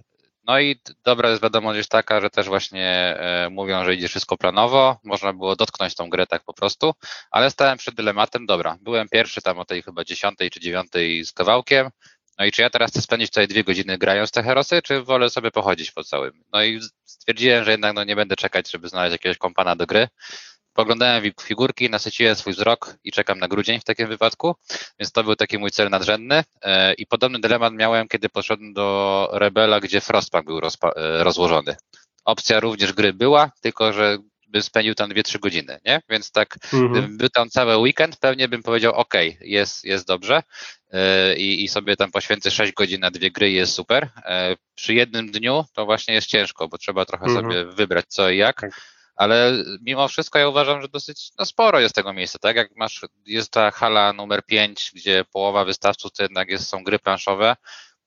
no i dobra jest wiadomość jest taka, że też właśnie mówią, że idzie wszystko planowo, można było dotknąć tą grę tak po prostu, ale stałem przed dylematem, dobra, byłem pierwszy tam o tej chyba dziesiątej czy dziewiątej z kawałkiem, no i czy ja teraz chcę spędzić tutaj dwie godziny grając te herosy, czy wolę sobie pochodzić po całym? No i stwierdziłem, że jednak no, nie będę czekać, żeby znaleźć jakiegoś kompana do gry. Poglądałem figurki, nasyciłem swój wzrok i czekam na grudzień w takim wypadku, więc to był taki mój cel nadrzędny. E, I podobny dylemat miałem, kiedy poszedłem do Rebela, gdzie Frostpunk był e, rozłożony. Opcja również gry była, tylko że bym spędził tam 2-3 godziny, nie? Więc tak, mhm. gdybym był tam cały weekend, pewnie bym powiedział, ok, jest, jest dobrze yy, i sobie tam poświęcę 6 godzin na dwie gry jest super. Yy, przy jednym dniu to właśnie jest ciężko, bo trzeba trochę mhm. sobie wybrać co i jak. Tak. Ale mimo wszystko ja uważam, że dosyć no sporo jest tego miejsca, tak? Jak masz, jest ta hala numer 5, gdzie połowa wystawców to jednak jest, są gry planszowe,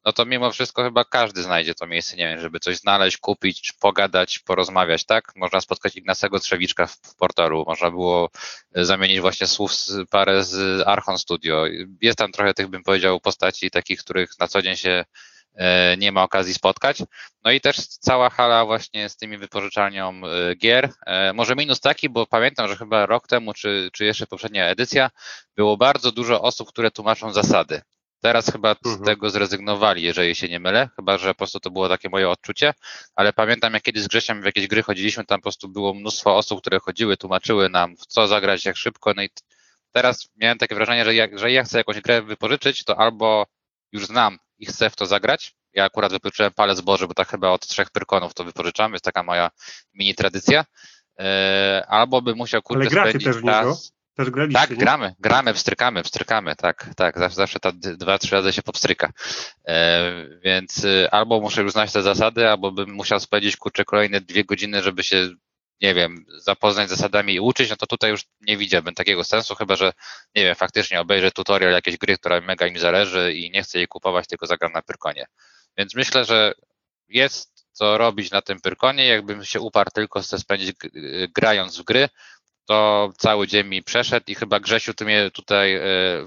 no to mimo wszystko chyba każdy znajdzie to miejsce, nie wiem, żeby coś znaleźć, kupić, pogadać, porozmawiać, tak? Można spotkać Ignacego Trzewiczka w, w portalu, można było e, zamienić właśnie słów z, parę z Archon Studio. Jest tam trochę tych, bym powiedział, postaci takich, których na co dzień się e, nie ma okazji spotkać. No i też cała hala właśnie z tymi wypożyczalnią e, gier. Może minus taki, bo pamiętam, że chyba rok temu, czy, czy jeszcze poprzednia edycja, było bardzo dużo osób, które tłumaczą zasady Teraz chyba z mhm. tego zrezygnowali, jeżeli się nie mylę, chyba że po prostu to było takie moje odczucie, ale pamiętam jak kiedyś z Grzesiem w jakieś gry chodziliśmy, tam po prostu było mnóstwo osób, które chodziły, tłumaczyły nam w co zagrać, jak szybko, no i teraz miałem takie wrażenie, że jak, że ja chcę jakąś grę wypożyczyć, to albo już znam i chcę w to zagrać, ja akurat wypożyczyłem palec Boży, bo tak chyba od trzech pyrkonów to wypożyczam, jest taka moja mini tradycja, e, albo by musiał kurczę spędzić
też czas... Też graliście,
tak, nie? gramy, gramy, wstrykamy, wstrykamy, tak, tak, zawsze, zawsze ta dwa, trzy razy się popstryka. E, więc y, albo muszę już znać te zasady, albo bym musiał spędzić kurczę kolejne dwie godziny, żeby się, nie wiem, zapoznać z zasadami i uczyć, no to tutaj już nie widziałbym takiego sensu, chyba że, nie wiem, faktycznie obejrzę tutorial jakiejś gry, która mega mi zależy i nie chcę jej kupować, tylko zagram na Pyrkonie. Więc myślę, że jest co robić na tym Pyrkonie, jakbym się uparł tylko chcę spędzić grając w gry, to cały dzień mi przeszedł i chyba Grzesiu, ty mnie tutaj e,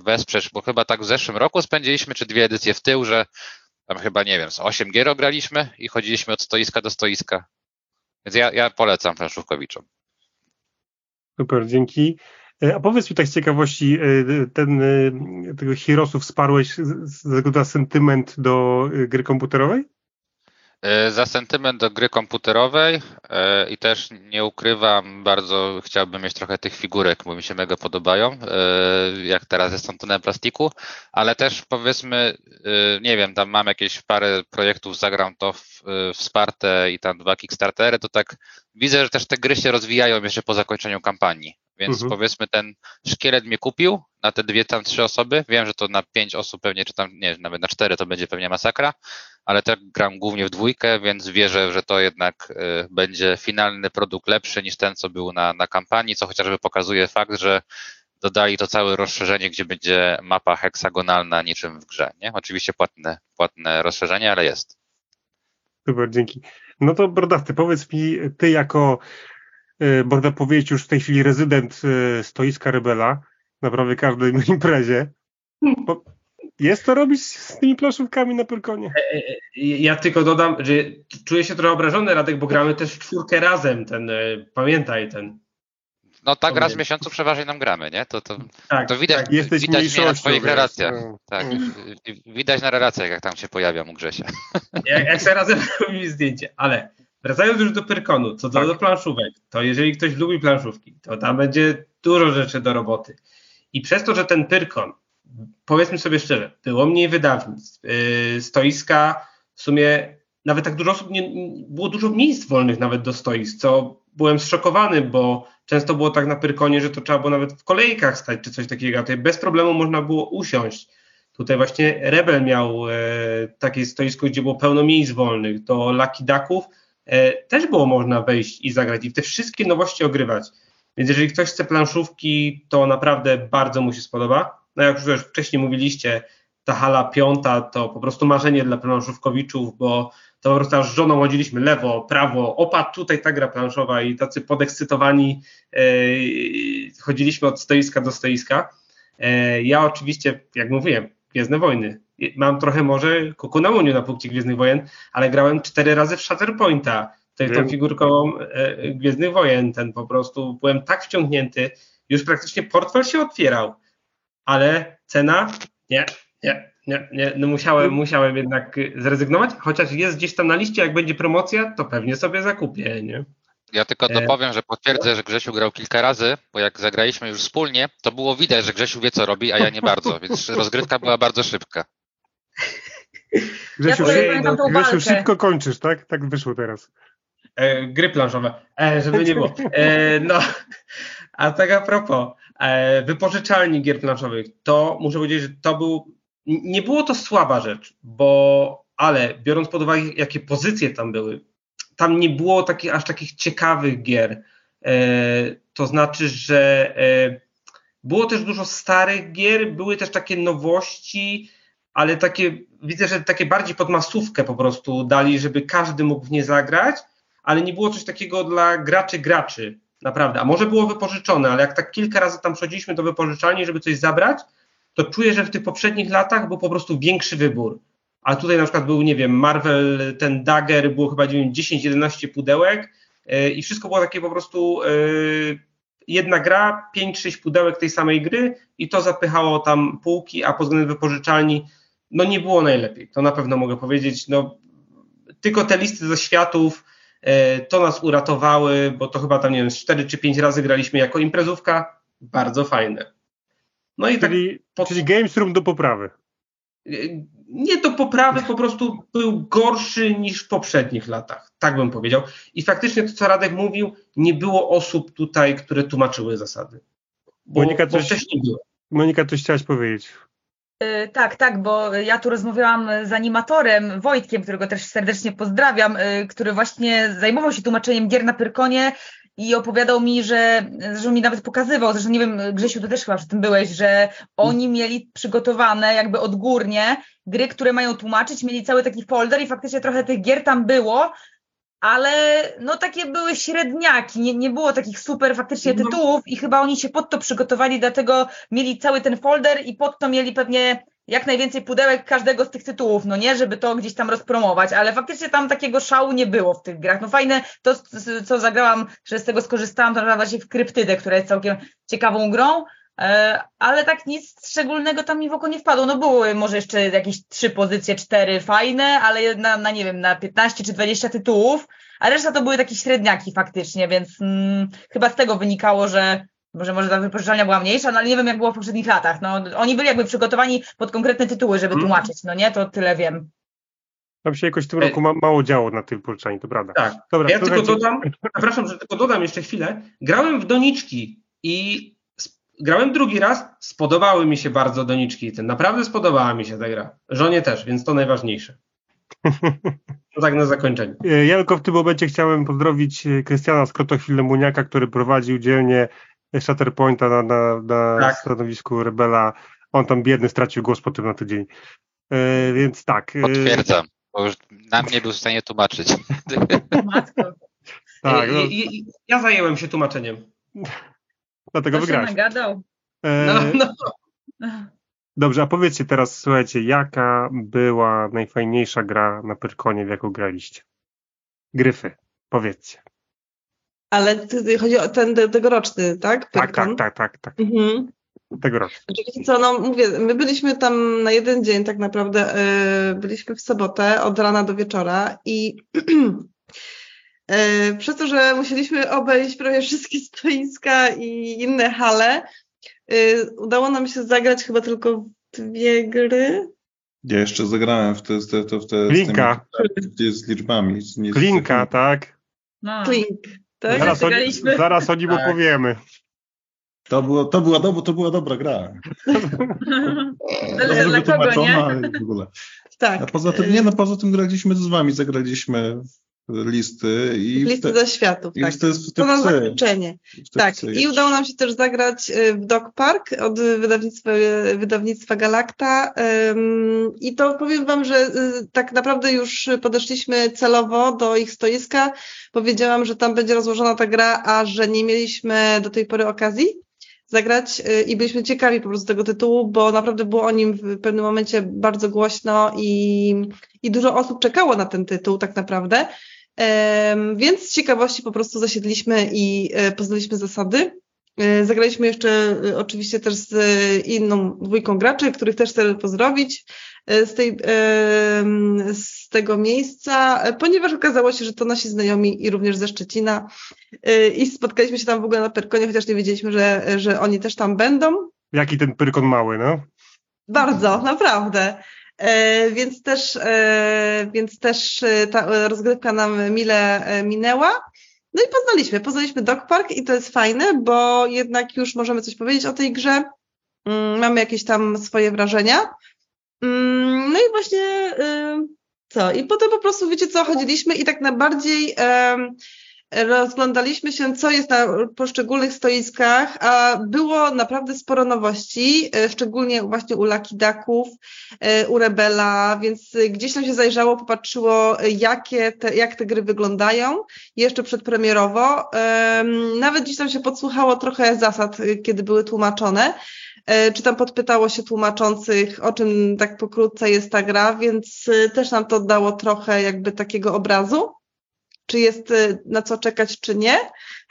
wesprzesz, bo chyba tak w zeszłym roku spędziliśmy, czy dwie edycje w tył, że tam chyba, nie wiem, z 8 gier graliśmy i chodziliśmy od stoiska do stoiska. Więc ja, ja polecam planszówkowiczom.
Super, dzięki. E, a powiedz mi tak z ciekawości, e, ten, tego Heroesów wsparłeś za sentyment do gry komputerowej?
E, za sentyment do gry komputerowej e, i też nie ukrywam, bardzo chciałbym mieć trochę tych figurek, bo mi się mega podobają, e, jak teraz jest tam tunel plastiku, ale też powiedzmy, nie wiem, tam mam jakieś parę projektów, zagram to wsparte i tam dwa Kickstartery, to tak widzę, że też te gry się rozwijają jeszcze po zakończeniu kampanii. Więc mhm. powiedzmy ten szkielet mnie kupił na te dwie tam trzy osoby. Wiem, że to na pięć osób pewnie, czy tam nie, nawet na cztery to będzie pewnie masakra, ale tak gram głównie w dwójkę, więc wierzę, że to jednak y, będzie finalny produkt lepszy niż ten, co był na, na kampanii, co chociażby pokazuje fakt, że dodali to całe rozszerzenie, gdzie będzie mapa heksagonalna niczym w grze. Nie? Oczywiście płatne, płatne rozszerzenie, ale jest.
Super, dzięki. No to Brodawty, powiedz mi, ty jako można powiedzieć już w tej chwili rezydent e, stoiska Rebela na prawie każdej imprezie. Bo jest to robić z tymi planszówkami na Pyrkonie. E,
ja tylko dodam, że czuję się trochę obrażony, Radek, bo gramy też w czwórkę razem, ten, pamiętaj, ten
no tak raz w miesiącu przeważnie nam gramy, nie? To, to,
tak,
to widać,
tak. Jesteś
widać na twoich relacjach. No. Tak, widać na relacjach, jak tam się pojawiam u Grzesia.
Jak, jak sobie razem robimy zdjęcie, ale Wracając już do Pyrkonu, co do, tak. do planszówek, to jeżeli ktoś lubi planszówki, to tam będzie dużo rzeczy do roboty. I przez to, że ten Pyrkon, powiedzmy sobie szczerze, było mniej wydawnictw, yy, stoiska, w sumie nawet tak dużo osób, nie, było dużo miejsc wolnych nawet do stoisk, co byłem zszokowany, bo często było tak na Pyrkonie, że to trzeba było nawet w kolejkach stać czy coś takiego, a tutaj bez problemu można było usiąść. Tutaj właśnie Rebel miał e, takie stoisko, gdzie było pełno miejsc wolnych. Do Lucky Ducków E, też było można wejść i zagrać i te wszystkie nowości ogrywać. Więc jeżeli ktoś chce planszówki, to naprawdę bardzo mu się spodoba. No jak już wcześniej mówiliście, ta hala piąta to po prostu marzenie dla planszówkowiczów, bo to po prostu z żoną chodziliśmy lewo, prawo, opa, tutaj ta gra planszowa i tacy podekscytowani e, chodziliśmy od stoiska do stoiska. E, ja oczywiście, jak mówiłem, Gwiezdne Wojny. Mam trochę może kuku na muniu na punkcie Gwiezdnych Wojen, ale grałem cztery razy w Shatterpointa, tą figurką e, Gwiezdnych Wojen, ten po prostu byłem tak wciągnięty, już praktycznie portfel się otwierał, ale cena nie, nie, nie, nie no musiałem, musiałem jednak zrezygnować, chociaż jest gdzieś tam na liście, jak będzie promocja, to pewnie sobie zakupię, nie?
Ja tylko dopowiem, że potwierdzę, że Grzesiu grał kilka razy, bo jak zagraliśmy już wspólnie, to było widać, że Grzesiu wie co robi, a ja nie bardzo, więc rozgrywka była bardzo szybka.
Grzesiu, ja Grzesiu szybko kończysz, tak? Tak wyszło teraz.
E, gry planszowe, e, żeby nie było. E, no, a tak a propos, e, wypożyczalni gier planszowych, to muszę powiedzieć, że to był, nie było to słaba rzecz, bo, ale biorąc pod uwagę, jakie pozycje tam były, tam nie było takich, aż takich ciekawych gier. E, to znaczy, że e, było też dużo starych gier, były też takie nowości, ale takie, widzę, że takie bardziej pod masówkę po prostu dali, żeby każdy mógł w nie zagrać, ale nie było coś takiego dla graczy graczy, naprawdę. A może było wypożyczone, ale jak tak kilka razy tam chodziliśmy do wypożyczalni, żeby coś zabrać, to czuję, że w tych poprzednich latach był po prostu większy wybór. A tutaj na przykład był, nie wiem, Marvel, ten Dagger, było chyba 10-11 pudełek yy, i wszystko było takie po prostu yy, jedna gra, 5-6 pudełek tej samej gry i to zapychało tam półki, a pod względem wypożyczalni no nie było najlepiej. To na pewno mogę powiedzieć. No, tylko te listy ze światów to nas uratowały, bo to chyba tam, nie wiem, 4 czy 5 razy graliśmy jako imprezówka. Bardzo fajne.
No i tak czyli, tak. Czyli Games Room do poprawy.
E, nie do poprawy, po prostu był gorszy niż w poprzednich latach. Tak bym powiedział. I faktycznie to, co Radek mówił, nie było osób tutaj, które tłumaczyły zasady.
Bo, Monika, coś, wcześniej było. Monika, coś chciałaś powiedzieć.
Yy, tak, tak, bo ja tu rozmawiałam z animatorem Wojtkiem, którego też serdecznie pozdrawiam, yy, który właśnie zajmował się tłumaczeniem gier na Pyrkonie i opowiadał mi, że, że mi nawet pokazywał, zresztą nie wiem, Grzesiu, ty też chyba przy tym byłeś, że oni mieli przygotowane jakby odgórnie gry, które mają tłumaczyć, mieli cały taki folder i faktycznie trochę tych gier tam było, ale no takie były średniaki, nie, nie było takich super faktycznie no. tytułów i chyba oni się pod to przygotowali, dlatego mieli cały ten folder i pod to mieli pewnie jak najwięcej pudełek każdego z tych tytułów, no nie, żeby to gdzieś tam rozpromować, ale faktycznie tam takiego szału nie było w tych grach. No fajne to, co zagrałam, że z tego skorzystałam, to właśnie w Kryptydę, która jest całkiem ciekawą grą, ale tak nic szczególnego tam mi w oko nie wpadło. No były może jeszcze jakieś trzy pozycje, cztery fajne, ale na, na nie wiem, na 15 czy 20 tytułów, a reszta to były takie średniaki faktycznie, więc mm, chyba z tego wynikało, że może, może ta wypożyczalnia była mniejsza, no ale nie wiem, jak było w poprzednich latach. No, oni byli jakby przygotowani pod konkretne tytuły, żeby hmm. tłumaczyć, no nie? To tyle wiem.
Tam się jakoś w tym roku ma, mało działo na tej wypożyczalni, to prawda.
Tak. Dobra, ja tylko dodam, przepraszam, że tylko dodam jeszcze chwilę. Grałem w doniczki i grałem drugi raz, spodobały mi się bardzo doniczki. Ten naprawdę spodobała mi się ta gra. Żonie też, więc to najważniejsze. To tak na zakończenie.
Ja tylko w tym momencie chciałem pozdrowić Krystiana Skrotochwil-Muniaka, który prowadził dzielnie Shatterpointa na, na, na tak. stanowisku Rebela. On tam biedny stracił głos po tym na tydzień. E, więc tak.
E, Potwierdzam, bo już nam nie był w stanie tłumaczyć.
Matko. Tak, no. ja zajęłem się tłumaczeniem.
Dlatego wygrałeś.
nagadał.
E, no, no. Dobrze, a powiedzcie teraz, słuchajcie, jaka była najfajniejsza gra na Pyrkonie, w jaką graliście? Gryfy, powiedzcie.
Ale chodzi o ten tegoroczny, tak?
Tak, tak, tak, tak, tak. Mhm. Tegoroczny.
Znaczy, co, no mówię, my byliśmy tam na jeden dzień tak naprawdę, yy, byliśmy w sobotę od rana do wieczora i przez to, że musieliśmy obejść prawie wszystkie stoiska i inne hale, yy, udało nam się zagrać chyba tylko dwie gry.
Ja jeszcze zagrałem w te, w te, w te
Klinka.
Z, tymi, z liczbami.
Z, Klinka, tak.
No. Klink. Tak?
Zaraz, o, zaraz o nim tak. opowiemy.
To, było, to, była do, to była dobra gra.
Ale dla kogo, nie?
W ogóle. Tak. A poza tym, nie no, poza tym graliśmy z wami, zagraliśmy listy i
listy ze światów, tak. to jest to na zakończenie. Tak. I udało nam się też zagrać y, w Dog Park od wydawnictwa, wydawnictwa Galacta i to powiem wam, że y, tak naprawdę już podeszliśmy celowo do ich stoiska. Powiedziałam, że tam będzie rozłożona ta gra, a że nie mieliśmy do tej pory okazji zagrać y, i byliśmy ciekawi po prostu tego tytułu, bo naprawdę było o nim w pewnym momencie bardzo głośno i, i dużo osób czekało na ten tytuł tak naprawdę. Więc z ciekawości po prostu zasiedliśmy i e, poznaliśmy zasady. E, zagraliśmy jeszcze e, oczywiście też z inną dwójką graczy, których też chcę pozdrowić z, tej, z tego miejsca, ponieważ okazało się, że to nasi znajomi i również ze Szczecina i spotkaliśmy się tam w ogóle na Pyrkonie, chociaż nie wiedzieliśmy, że, że oni też tam będą.
Jaki ten Pyrkon mały, no?
Bardzo, naprawdę. E, więc też, e, więc też e, ta rozgrywka nam mile minęła. No i poznaliśmy, poznaliśmy Dog Park i to jest fajne, bo jednak już możemy coś powiedzieć o tej grze. Mm, mamy jakieś tam swoje wrażenia. Mm, no i właśnie co? I potem po prostu, wiecie co, chodziliśmy i tak najbardziej rozglądaliśmy się, co jest na poszczególnych stoiskach, a było naprawdę sporo nowości, e, szczególnie właśnie u Lakidaków, e, u Rebela, więc gdzieś tam się zajrzało, popatrzyło, jakie te, jak te gry wyglądają, jeszcze przedpremierowo. Nawet gdzieś tam się podsłuchało trochę zasad, e, kiedy były tłumaczone czy tam podpytało się tłumaczących, o czym tak pokrótce jest ta gra, więc też nam to dało trochę jakby takiego obrazu czy jest y, na co czekać, czy nie.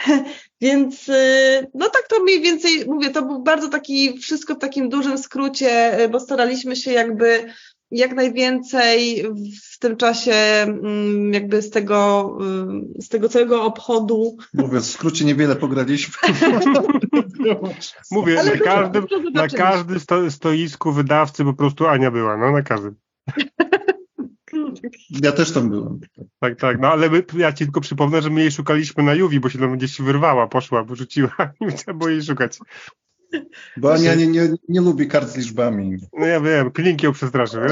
Więc y, no tak to mniej więcej mówię, to był bardzo taki wszystko w takim dużym skrócie, y, bo staraliśmy się jakby jak najwięcej w tym czasie mm, jakby z tego, z tego całego obchodu.
Mówiąc w skrócie, niewiele pograliśmy.
Mówię, Ale na każdym, na każdym sto, stoisku wydawcy po prostu Ania była, no na każdym.
Ja też tam byłem.
Tak, tak, no ale my, ja ci tylko przypomnę, że my jej szukaliśmy na Juwi, bo się tam gdzieś wyrwała, poszła, porzuciła i trzeba było jej szukać.
Bo Ania nie, nie, nie lubi kart z liczbami.
No ja wiem, klink ją przestraszył.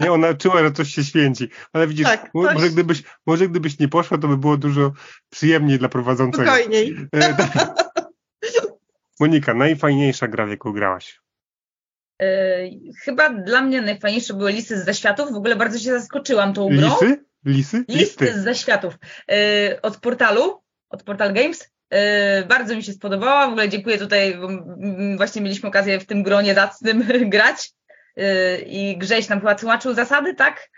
Nie, ona czuła, że coś się święci. Ale widzisz, tak, może, gdybyś, może gdybyś nie poszła, to by było dużo przyjemniej dla prowadzącego.
Spokojniej. E, tak.
Monika, najfajniejsza gra, w jaką grałaś?
Yy, chyba dla mnie najfajniejsze były listy z zaświatów. W ogóle bardzo się zaskoczyłam tą grą.
Lisy? Lisy?
Listy z zaświatów. Yy, od portalu, od Portal Games. Yy, bardzo mi się spodobała. W ogóle dziękuję tutaj, właśnie mieliśmy okazję w tym gronie zacnym grać i Grześ nam chyba tłumaczył zasady, tak?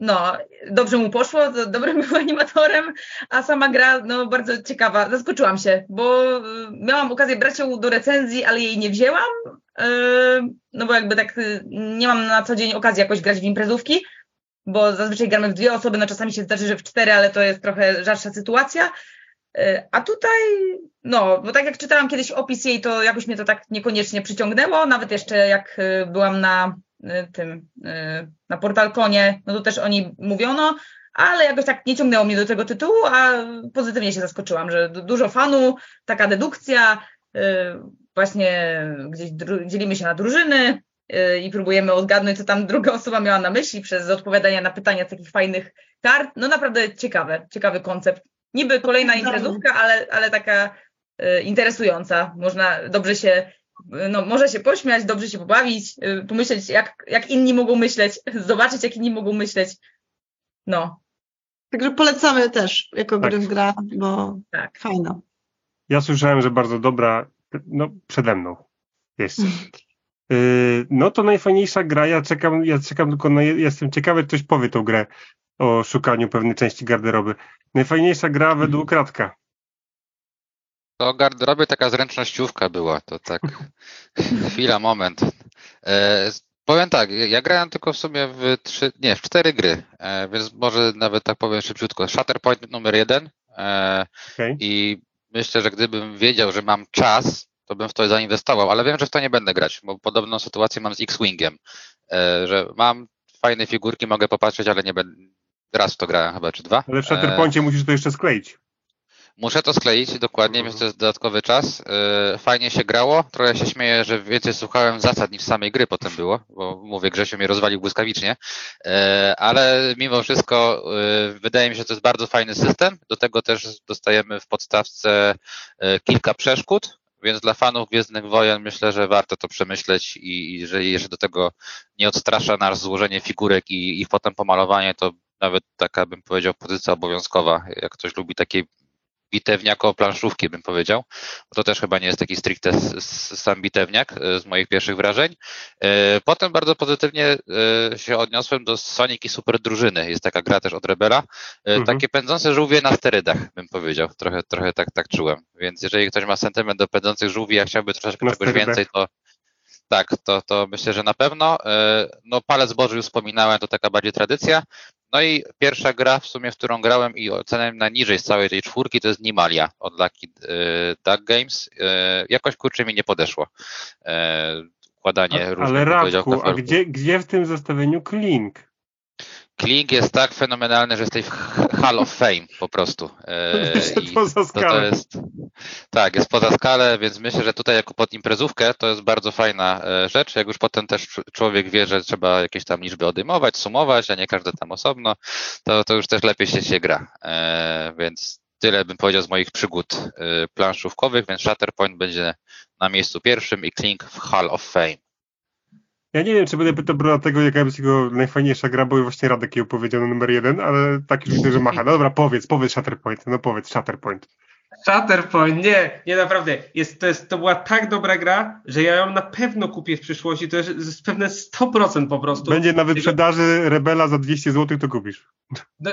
No, dobrze mu poszło, dobrym był animatorem, a sama gra, no, bardzo ciekawa. Zaskoczyłam się, bo miałam okazję brać ją do recenzji, ale jej nie wzięłam, no bo jakby tak nie mam na co dzień okazji jakoś grać w imprezówki, bo zazwyczaj gramy w dwie osoby, no czasami się zdarzy, że w cztery, ale to jest trochę rzadsza sytuacja. A tutaj, no, bo tak jak czytałam kiedyś opis jej, to jakoś mnie to tak niekoniecznie przyciągnęło, nawet jeszcze jak byłam na tym, na portalkonie, no to też o niej mówiono, ale jakoś tak nie ciągnęło mnie do tego tytułu, a pozytywnie się zaskoczyłam, że dużo fanu, taka dedukcja, właśnie gdzieś dzielimy się na drużyny i próbujemy odgadnąć, co tam druga osoba miała na myśli przez odpowiadanie na pytania z takich fajnych kart. No naprawdę ciekawe, ciekawy koncept. Niby kolejna imprezówka, ale, ale taka y, interesująca. Można dobrze się, no, może się pośmiać, dobrze się pobawić, y, pomyśleć, jak, jak inni mogą myśleć, zobaczyć, jak inni mogą myśleć. No.
Także polecamy też jako tak. gra, bo tak. fajna.
Ja słyszałem, że bardzo dobra, no przede mną jest. Y, no to najfajniejsza gra, ja czekam, ja czekam tylko na, jestem ciekawy, ktoś powie tą grę o szukaniu pewnej części garderoby. Najfajniejsza gra według Radka.
To garderobie taka zręcznościówka była, to tak chwila, moment. E, powiem tak, ja grałem tylko w sumie w trzy, nie, w cztery gry, e, więc może nawet tak powiem szybciutko. Shatterpoint numer jeden e, okay. i myślę, że gdybym wiedział, że mam czas, to bym w to zainwestował, ale wiem, że w to nie będę grać, bo podobną sytuację mam z X-Wingiem, e, że mam fajne figurki, mogę popatrzeć, ale nie będę, raz w to grałem chyba, czy dwa.
Ale w Shatterpointie e... musisz to jeszcze skleić.
Muszę to skleić dokładnie, więc to jest dodatkowy czas. E, fajnie się grało. Trochę się śmieję, że więcej słuchałem zasad niż samej gry potem było, bo mówię, Grzesio mnie rozwalił błyskawicznie. E, ale mimo wszystko e, wydaje mi się, że to jest bardzo fajny system. Do tego też dostajemy w podstawce kilka przeszkód, więc dla fanów Gwiezdnych Wojen myślę, że warto to przemyśleć i jeżeli jeszcze do tego nie odstrasza nas złożenie figurek i ich potem pomalowanie, to nawet taka bym powiedział pozycja obowiązkowa, jak ktoś lubi takie bitewniako planszówki, bym powiedział. To też chyba nie jest taki stricte sam bitewniak e, z moich pierwszych wrażeń. E, potem bardzo pozytywnie e, się odniosłem do Sonic i Super Drużyny. Jest taka gra też od Rebela. Mhm. Takie pędzące żółwie na sterydach, bym powiedział. Trochę, trochę tak, tak czułem. Więc jeżeli ktoś ma sentyment do pędzących żółwi, a chciałby troszeczkę na czegoś sterydach. więcej, to tak, to, to myślę, że na pewno. No, Palec Boży już wspominałem, to taka bardziej tradycja. No i pierwsza gra w sumie, w którą grałem i ocenę najniżej z całej tej czwórki, to jest Nimalia od Lucky e, Duck Games. E, jakoś kurczę mi nie podeszło. E, układanie
a, różnych Ale Radku, a gdzie, gdzie w tym zestawieniu Klink?
Kling jest tak fenomenalny, że jesteś w Hall of Fame po prostu.
I poza skalę. To, to jest,
tak, jest poza skalę, więc myślę, że tutaj jako pod imprezówkę to jest bardzo fajna e, rzecz. Jak już potem też człowiek wie, że trzeba jakieś tam liczby odejmować, sumować, a nie każde tam osobno, to, to już też lepiej się, się gra. E, więc tyle bym powiedział z moich przygód planszówkowych, więc Shatterpoint będzie na miejscu pierwszym i Kling w Hall of Fame.
Ja nie wiem, czy będę pytał tego, jaka jest jego najfajniejsza gra, bo właśnie Radek ją powiedział na numer jeden, ale tak już widzę, że macha. No dobra, powiedz, powiedz Shatterpoint, no powiedz Shatterpoint.
Shatterpoint, nie, nie naprawdę. Jest, to, jest, to była tak dobra gra, że ja ją na pewno kupię w przyszłości. To jest, jest pewne 100% po prostu.
Będzie na wyprzedaży Rebela za 200 zł, to kupisz.
No,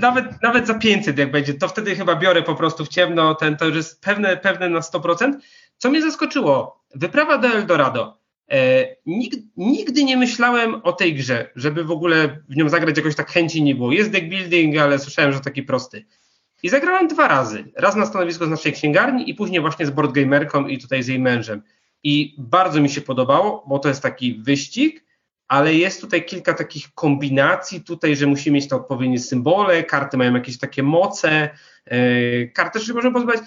nawet, nawet za 500 jak będzie, to wtedy chyba biorę po prostu w ciemno, ten, to już jest pewne, pewne na 100%. Co mnie zaskoczyło? Wyprawa do Eldorado E, nigdy, nigdy, nie myślałem o tej grze, żeby w ogóle w nią zagrać jakoś tak chęci nie było. Jest deck building, ale słyszałem, że taki prosty. I zagrałem dwa razy. Raz na stanowisku z naszej księgarni i później właśnie z boardgamerką i tutaj z jej mężem. I bardzo mi się podobało, bo to jest taki wyścig, ale jest tutaj kilka takich kombinacji tutaj, że musimy mieć te odpowiednie symbole, karty mają jakieś takie moce, yy, karty też możemy pozbierać.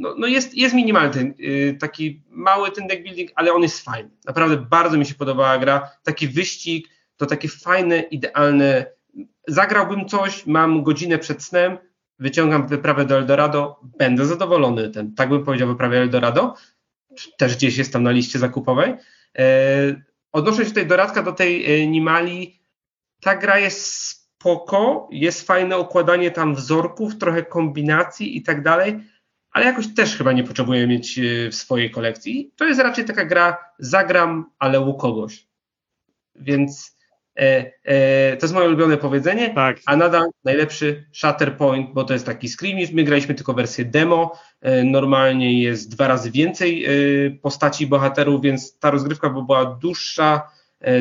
No, no, jest, jest minimalny ten, yy, taki mały ten deck building, ale on jest fajny. Naprawdę bardzo mi się podobała gra. Taki wyścig, to takie fajne, idealne. Zagrałbym coś, mam godzinę przed snem, wyciągam wyprawę do Eldorado, będę zadowolony. Ten, tak bym powiedział, wyprawę Eldorado. Też gdzieś jest tam na liście zakupowej. Yy, odnoszę się tutaj do Radka, do tej e, Nimali, ta gra jest spoko, jest fajne układanie tam wzorków, trochę kombinacji i tak dalej, ale jakoś też chyba nie potrzebuję mieć e, w swojej kolekcji. To jest raczej taka gra, zagram, ale u kogoś. Więc E, e, to jest moje ulubione powiedzenie, tak. a nadal najlepszy Shatterpoint, bo to jest taki screamish. My graliśmy tylko wersję demo. E, normalnie jest dwa razy więcej postaci bohaterów, więc ta rozgrywka by była dłuższa,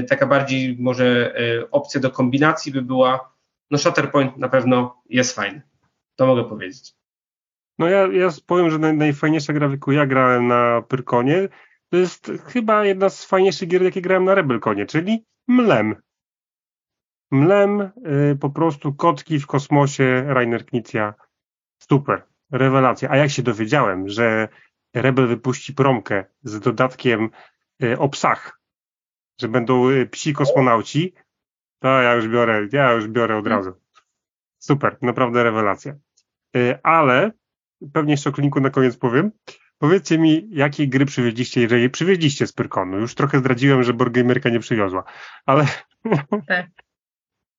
taka bardziej może opcja do kombinacji by była. No Shatterpoint na pewno jest fajny. To mogę powiedzieć.
No ja, ja powiem, że naj, najfajniejsza gra, w jaką ja grałem na Pyrkonie, to jest chyba jedna z fajniejszych gier, jakie grałem na Rebelkonie, czyli Mlem. Mlem, y, po prostu kotki w kosmosie, Rainer Knizia. Super, rewelacja. A jak się dowiedziałem, że Rebel wypuści promkę z dodatkiem y, o psach, że będą y, psi kosmonauci, to ja już biorę, ja już biorę od razu. Super, naprawdę rewelacja. Ale pewnie jeszcze o kliniku na koniec powiem. Powiedzcie mi, jakie gry przywieźliście, jeżeli przywieźliście z Pyrkonu. Już trochę zdradziłem, że Borgamerka nie przywiozła, ale tak.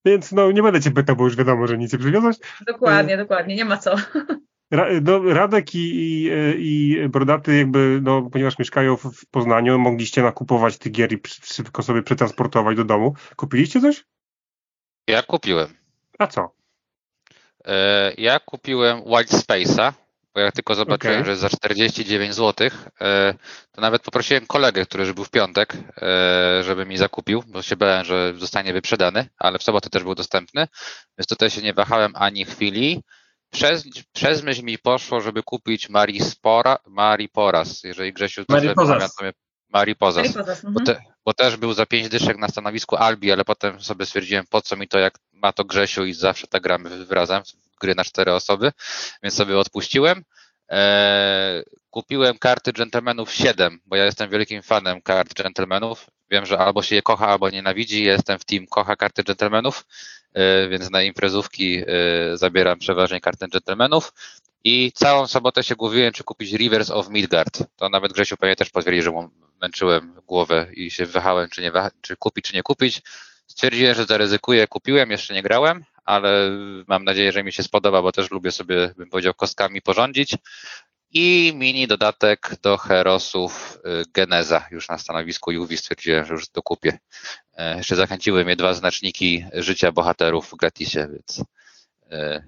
Więc no nie będę cię pytał, bo już wiadomo, że nic nie przywiozłeś.
Dokładnie, dokładnie, nie ma co.
Ra, no, Radek i, i, i Brodaty jakby, no, ponieważ mieszkają w, w Poznaniu, mogliście nakupować te gier i szybko sobie przetransportować do domu. Kupiliście coś?
Ja kupiłem.
A co?
E, ja kupiłem White Space'a, bo jak tylko zobaczyłem, okay. że za 49 zł, e, to nawet poprosiłem kolegę, który już był w piątek, e, żeby mi zakupił, bo się bałem, że zostanie wyprzedany, ale w sobotę też był dostępny, więc tutaj się nie wahałem ani chwili. Przez, przez myśl mi poszło, żeby kupić Marispora, Mariporas, jeżeli Grzesiu pamiętam. Mariposas, Mariposas bo, mhm. te, bo, też był za pięć dyszek na stanowisku Albi, ale potem sobie stwierdziłem, po co mi to, jak ma to Grzesiu i zawsze tak gramy razem, gry na cztery osoby, więc sobie odpuściłem. Eee, kupiłem karty Gentlemanów 7, bo ja jestem wielkim fanem kart Gentlemanów. Wiem, że albo się je kocha, albo nienawidzi. Jestem w team kocha karty Gentlemanów, eee, więc na imprezówki eee, zabieram przeważnie kartę Gentlemanów. I całą sobotę się głowiłem, czy kupić Rivers of Midgard. To nawet Grzesiu pewnie też potwierdzi, że męczyłem głowę i się wahałem, czy, nie, czy kupić, czy nie kupić. Stwierdziłem, że zaryzykuję, kupiłem, jeszcze nie grałem, ale mam nadzieję, że mi się spodoba, bo też lubię sobie, bym powiedział, kostkami porządzić. I mini dodatek do Herosów y, Geneza. Już na stanowisku Juwi stwierdziłem, że już to kupię. E, jeszcze zachęciły mnie dwa znaczniki życia bohaterów w gratisie, więc e,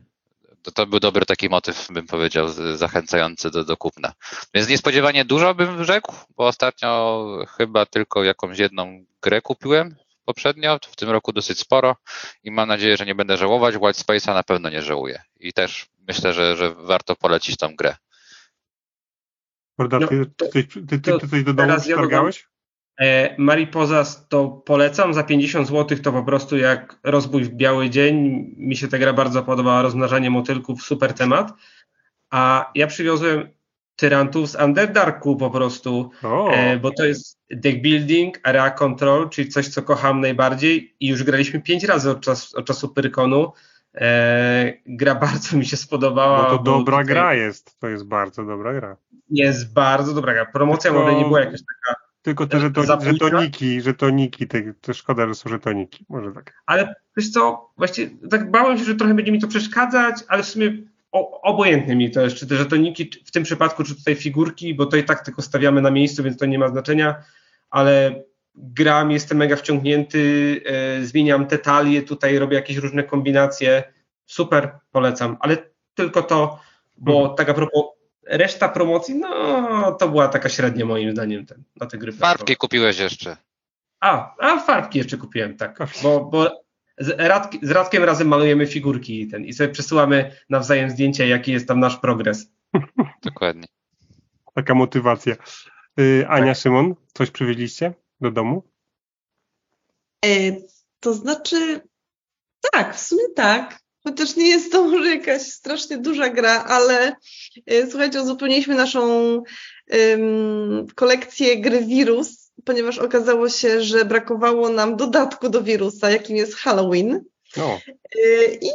to, to był dobry taki motyw, bym powiedział, zachęcający do, do kupna. Więc niespodziewanie dużo bym rzekł, bo ostatnio chyba tylko jakąś jedną grę kupiłem poprzednio, w tym roku dosyć sporo i mam nadzieję, że nie będę żałować. White Space'a na pewno nie żałuję i też myślę, że, że warto polecić tą grę.
Morda, no, ty, ty, ty, ty, coś do domu wtargałeś?
E, Mariposas to polecam, za 50 zł to po prostu jak rozbój w biały dzień. Mi się ta gra bardzo podobała, rozmnażanie motylków, super temat. A ja przywiozłem tyrantów z Underdarku po prostu, e, bo to jest deck building, area control, czyli coś, co kocham najbardziej i już graliśmy pięć razy od, czas, od czasu Pyrkonu. E, gra bardzo mi się spodobała.
No to dobra tutaj... gra jest, to jest bardzo dobra gra.
Jest bardzo dobra gra. Promocja Tylko... może nie była jakaś taka
tylko te żeton, żetoniki, żetoniki, te, to szkoda, że są żetoniki, może tak.
Ale wiesz co, właśnie tak bałem się, że trochę będzie mi to przeszkadzać, ale w sumie obojętnie mi to jest, czy te żetoniki w tym przypadku, czy tutaj figurki, bo to i tak tylko stawiamy na miejscu, więc to nie ma znaczenia, ale gram, jestem mega wciągnięty, e, zmieniam te talie, tutaj robię jakieś różne kombinacje, super, polecam, ale tylko to, bo mhm. tak a propos reszta promocji, no to była taka średnia moim zdaniem ten, na te gry.
Farbki kupiłeś jeszcze.
A, a farbki jeszcze kupiłem, tak. Bo, bo z, Radk, z Radkiem razem malujemy figurki i, ten, i sobie przesyłamy nawzajem zdjęcia, jaki jest tam nasz progres.
Dokładnie.
Taka motywacja. Yy, Ania, tak. Szymon, coś przywieźliście do domu?
E, to znaczy, tak, w sumie tak. Chociaż nie jest to może jakaś strasznie duża gra, ale e, słuchajcie, uzupełniliśmy naszą kolekcję gry Wirus, ponieważ okazało się, że brakowało nam dodatku do wirusa, jakim jest Halloween. No. I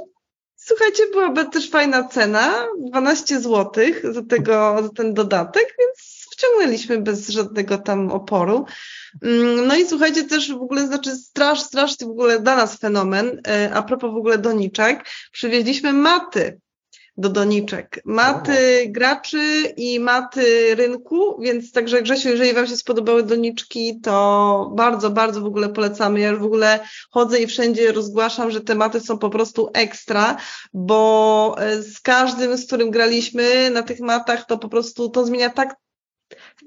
słuchajcie, byłaby też fajna cena, 12 zł za, tego, za ten dodatek, więc wciągnęliśmy bez żadnego tam oporu. Mm, no i słuchajcie, też w ogóle, znaczy strasz, strasznie w ogóle dla nas fenomen, e, a propos w ogóle doniczek, przywieźliśmy maty do doniczek. Maty o. graczy i maty rynku, więc także Grzesiu, jeżeli Wam się spodobały doniczki, to bardzo, bardzo w ogóle polecamy. Ja już w ogóle chodzę i wszędzie rozgłaszam, że te maty są po prostu ekstra, bo e, z każdym, z którym graliśmy na tych matach, to po prostu to zmienia tak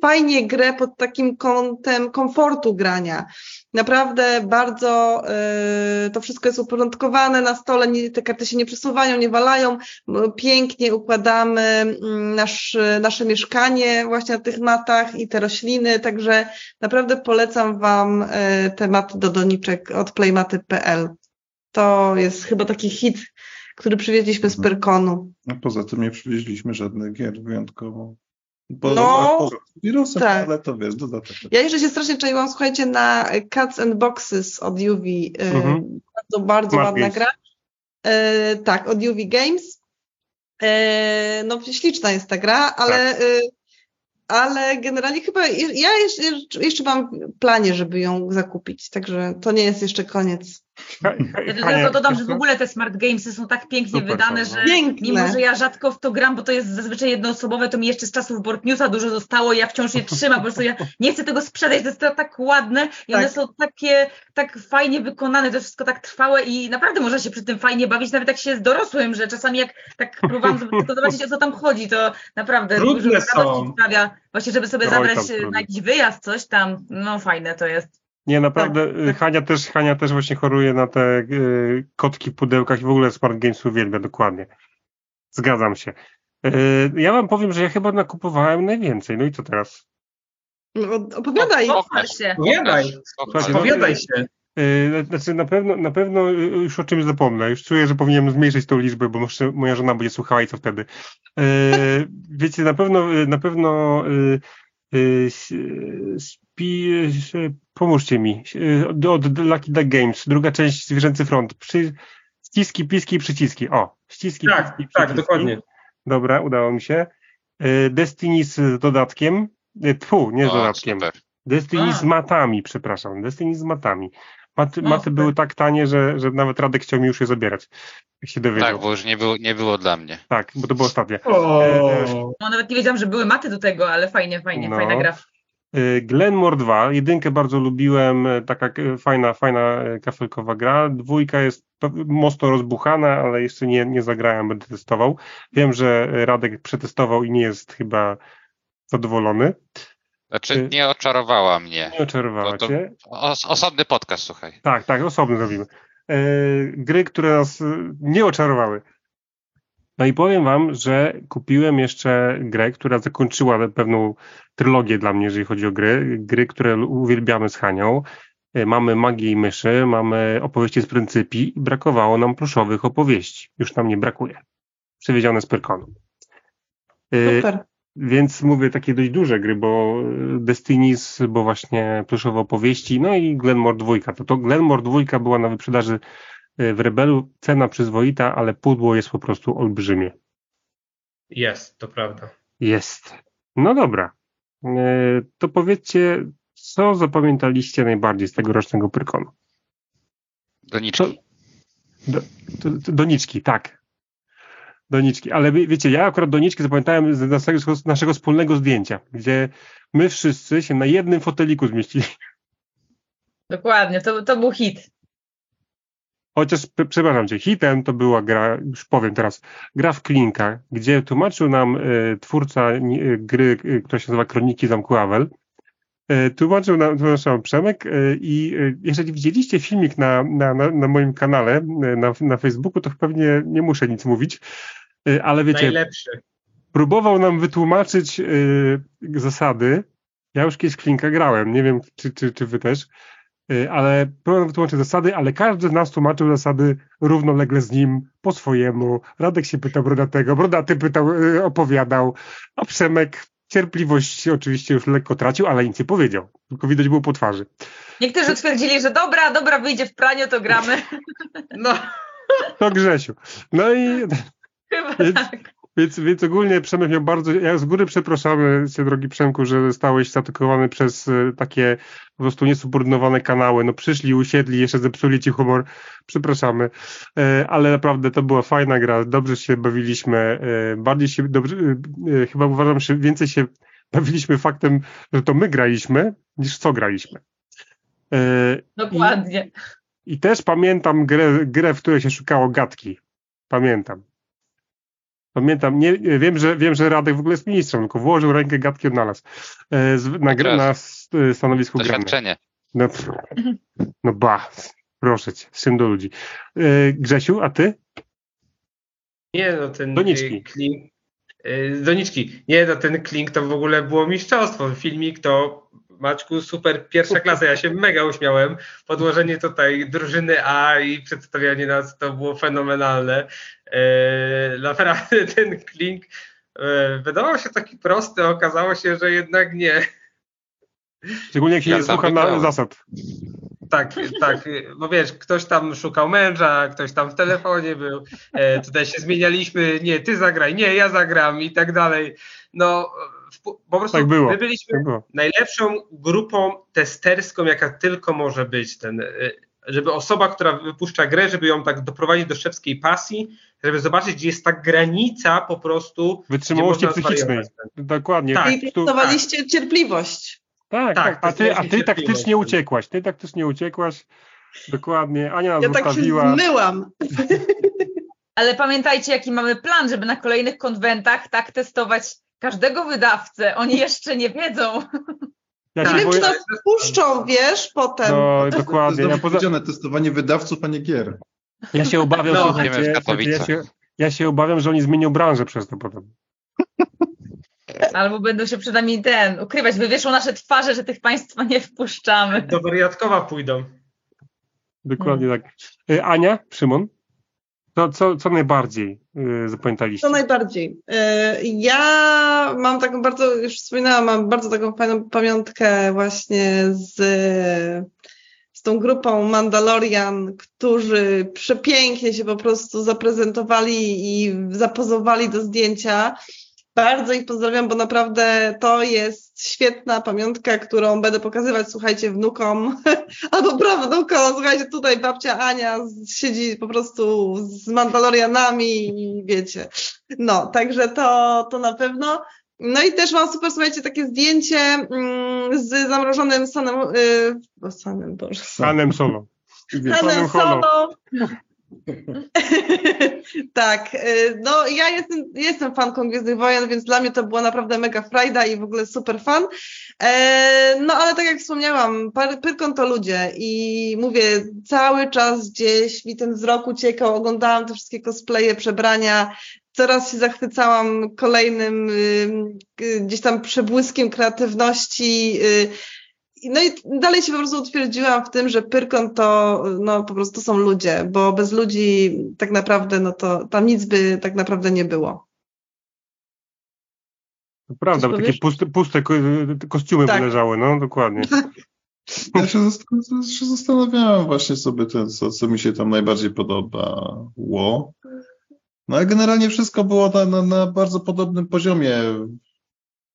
fajnie grę pod takim kątem komfortu grania. Naprawdę bardzo y, to wszystko jest uporządkowane na stole, nie, te karty się nie przesuwają, nie walają, pięknie układamy y, nasz, nasze mieszkanie właśnie na tych matach i te rośliny, także naprawdę polecam Wam y, te maty do doniczek od playmaty.pl. To jest chyba taki hit, który przywieźliśmy z mhm. Pyrkonu.
No poza tym nie przywieźliśmy żadnych gier wyjątkowo bo no, wirusem, tak. ale to wiesz, dodatek.
Ja jeszcze się strasznie czaiłam, słuchajcie, na Cats and Boxes od Juvi. Y, mhm. Bardzo, bardzo ładna gra. E, tak, od Juvi Games. E, no, śliczna jest ta gra, ale tak ale generalnie chyba ja jeszcze, jeszcze mam planie, żeby ją zakupić, także to nie jest jeszcze koniec.
Ja tylko dodam, że w ogóle te smart gamesy są tak pięknie Super wydane, że Piękne. mimo, że ja rzadko w to gram, bo to jest zazwyczaj jednoosobowe, to mi jeszcze z czasów Board Newsa dużo zostało i ja wciąż je trzymam, po prostu ja nie chcę tego sprzedać, to jest to tak ładne i tak. one są takie, tak fajnie wykonane, to wszystko tak trwałe i naprawdę można się przy tym fajnie bawić, nawet jak się jest dorosłym, że czasami jak tak próbowałam tylko zobaczyć o co tam chodzi, to naprawdę
Trudne dużo radości
sprawia, właśnie żeby sobie zabrać na jakiś wyjazd, coś tam, no fajne to jest.
Nie, naprawdę tak, tak. Hania, też, Hania też właśnie choruje na te y, kotki w pudełkach i w ogóle Smart Games uwielbia, dokładnie. Zgadzam się. Y, ja wam powiem, że ja chyba nakupowałem najwięcej. No i co teraz?
No, opowiadaj.
się. Opowiadaj. Opowiadaj się.
Y, znaczy na pewno, na pewno już o czymś zapomnę. Już czuję, że powinienem zmniejszyć tą liczbę, bo może moja żona będzie słuchała i co wtedy. Wiecie, na pewno, na pewno pomóżcie mi, od Lucky Duck Games, druga część Zwierzęcy Front, Przy, ściski, piski i przyciski, o, ściski,
tak, piski, tak, przyciski. dokładnie.
Dobra, udało mi się. Y, Destiny z dodatkiem, tfu, nie z o, dodatkiem. Super. Destiny A. z matami, przepraszam, Destiny z matami. Maty, maty były tak tanie, że, że nawet Radek chciał mi już je zabierać. Jak się dowiedział.
Tak, bo już nie było, nie było dla mnie.
Tak, bo to było ostatnie.
O. E, no nawet nie wiedziałam, że były maty do tego, ale fajnie, fajnie, no. fajna gra.
Y, Glenmore 2, jedynkę bardzo lubiłem, y, taka fajna, fajna y, kafelkowa gra. Dwójka jest mocno rozbuchana, ale jeszcze nie, nie zagrałem, będę testował. Wiem, że Radek przetestował i nie jest chyba zadowolony.
Znaczy nie oczarowała mnie.
Nie oczarowała cię.
Os osobny podcast, słuchaj.
Tak, tak, osobny zrobimy. Gry, które nas nie oczarowały. No i powiem wam, że kupiłem jeszcze grę, która zakończyła pewną trylogię dla mnie, jeżeli chodzi o gry. Gry, które uwielbiamy z Hanią. E, mamy magię i myszy, mamy opowieści z pryncypi i brakowało nam pluszowych opowieści. Już nam nie brakuje. Przywiezione z Pyrkonu.
E, Super.
Więc mówię takie dość duże gry, bo Destinies, bo właśnie pluszowe opowieści, no i Glenmore 2. To, to Glenmore 2 była na wyprzedaży e, w Rebelu, cena przyzwoita, ale pudło jest po prostu olbrzymie.
Jest, to prawda.
Jest. No dobra. E, to powiedzcie, co zapamiętaliście najbardziej z tegorocznego Pyrkonu?
Doniczki.
Do, do, doniczki, tak. Doniczki, ale wiecie, ja akurat doniczki zapamiętałem z naszego, z naszego wspólnego zdjęcia, gdzie my wszyscy się na jednym foteliku zmieścili.
Dokładnie, to, to był hit.
Chociaż, przepraszam cię, hitem to była gra, już powiem teraz, gra w Klinka, gdzie tłumaczył nam y, twórca y, gry, y, która się nazywa Kroniki Zamku Awel, tłumaczył nam, tłumaczył nam Przemek i jeżeli widzieliście filmik na, na, na, na moim kanale, na, na Facebooku, to pewnie nie muszę nic mówić, ale wiecie...
Najlepszy.
Próbował nam wytłumaczyć zasady, ja już kiedyś Klinka grałem, nie wiem, czy, czy, czy wy też, Y, ale próbował wytłumaczyć zasady, ale każdy z nas tłumaczył zasady równolegle z nim, po swojemu. Radek się pytał Brodatego, Brodaty pytał, y, opowiadał, a Przemek cierpliwość oczywiście już lekko tracił, ale nic nie powiedział. Tylko widać było po twarzy.
Niektórzy twierdzili, że dobra, dobra, wyjdzie w praniu, to gramy.
No. To Grzesiu. No i...
Chyba więc, tak.
Więc, więc ogólnie Przemek miał bardzo, ja z góry przepraszamy cię drogi Przemku, że zostałeś zaatakowany przez e, takie po prostu niesubordynowane kanały. No przyszli, usiedli, jeszcze zepsuli ci humor. Przepraszamy. E, ale naprawdę to była fajna gra, dobrze się bawiliśmy. E, bardziej się, dobrze, chyba uważam, że więcej się bawiliśmy faktem, że to my graliśmy, niż co graliśmy.
Dokładnie.
I, i też pamiętam grę, grę, w której się szukało gadki. Pamiętam. Pamiętam, nie, wiem, że, wiem, że Radek w ogóle jest ministrem, tylko włożył rękę, gadki odnalazł e, na, na, na e, stanowisku
Doświadczenie.
No, no ba, proszę cię, syn do ludzi. E, Grzesiu, a ty?
Nie, no ten
Doniczki.
klink, doniczki. Nie, no ten klink to w ogóle było mistrzostwo. Filmik to Maćku, super, pierwsza klasa, ja się mega uśmiałem. Podłożenie tutaj drużyny A i przedstawianie nas to było fenomenalne. E, naprawdę ten klink e, wydawał się taki prosty, a okazało się, że jednak nie.
Szczególnie jak się nie słucha na zasad.
Tak, tak, bo wiesz, ktoś tam szukał męża, ktoś tam w telefonie był, e, tutaj się zmienialiśmy, nie, ty zagraj, nie, ja zagram i tak dalej. No, po prostu
tak było,
my byliśmy
tak było.
najlepszą grupą testerską, jaka tylko może być. Ten, żeby osoba, która wypuszcza grę, żeby ją tak doprowadzić do szewskiej pasji, żeby zobaczyć, gdzie jest ta granica po prostu.
Wytrzymałości psychicznej. Dokładnie.
Tak. I testowaliście tak. cierpliwość.
Tak, tak. A ty, a ty taktycznie uciekłaś. Ty taktycznie uciekłaś. Dokładnie. Ania nas
ja zostawiła. tak się zmyłam.
Ale pamiętajcie, jaki mamy plan, żeby na kolejnych konwentach tak testować każdego wydawcę. Oni jeszcze nie wiedzą.
Ja nie wiem, boję... czy to wpuszczą, wiesz, potem.
No, dokładnie.
To jest ja testowanie wydawców, a nie gier.
Ja się obawiam, no, słuchajcie, ja się, ja się obawiam, że oni zmienią branżę przez to potem.
Albo będą się przed nami ten ukrywać, wywieszą nasze twarze, że tych państwa nie wpuszczamy.
Do wariatkowa pójdą.
Dokładnie hmm. tak. Y, Ania, Szymon? To co, co najbardziej y, zapamiętaliście?
Co najbardziej. Y, ja mam taką bardzo, już wspominałam, mam bardzo taką fajną pamiątkę właśnie z, z tą grupą Mandalorian, którzy przepięknie się po prostu zaprezentowali i zapozowali do zdjęcia. Bardzo ich pozdrawiam, bo naprawdę to jest świetna pamiątka, którą będę pokazywać, słuchajcie, wnukom albo prawnukom. Słuchajcie, tutaj babcia Ania siedzi po prostu z Mandalorianami i wiecie. No, także to, to na pewno. No i też mam super, słuchajcie, takie zdjęcie mm, z zamrożonym Sanem, yy, Sanem, Boże.
Sanem Solo.
Sanem Solo. tak, y, no ja jestem, jestem fanką Gwiezdnych Wojen, więc dla mnie to była naprawdę mega frajda i w ogóle super fan. E, no ale tak jak wspomniałam, Pyrkon to ludzie i mówię, cały czas gdzieś mi ten wzrok uciekał, oglądałam te wszystkie cosplaye, przebrania, coraz się zachwycałam kolejnym y, gdzieś tam przebłyskiem kreatywności, y, no i dalej się po prostu utwierdziłam w tym, że Pyrkon to no, po prostu są ludzie, bo bez ludzi tak naprawdę, no to tam nic by tak naprawdę nie było.
To prawda, bo takie puste, puste kostiumy tak. leżały, no dokładnie.
Ja się, się zastanawiałem właśnie sobie, ten, co, co mi się tam najbardziej podobało. No ale generalnie wszystko było na, na, na bardzo podobnym poziomie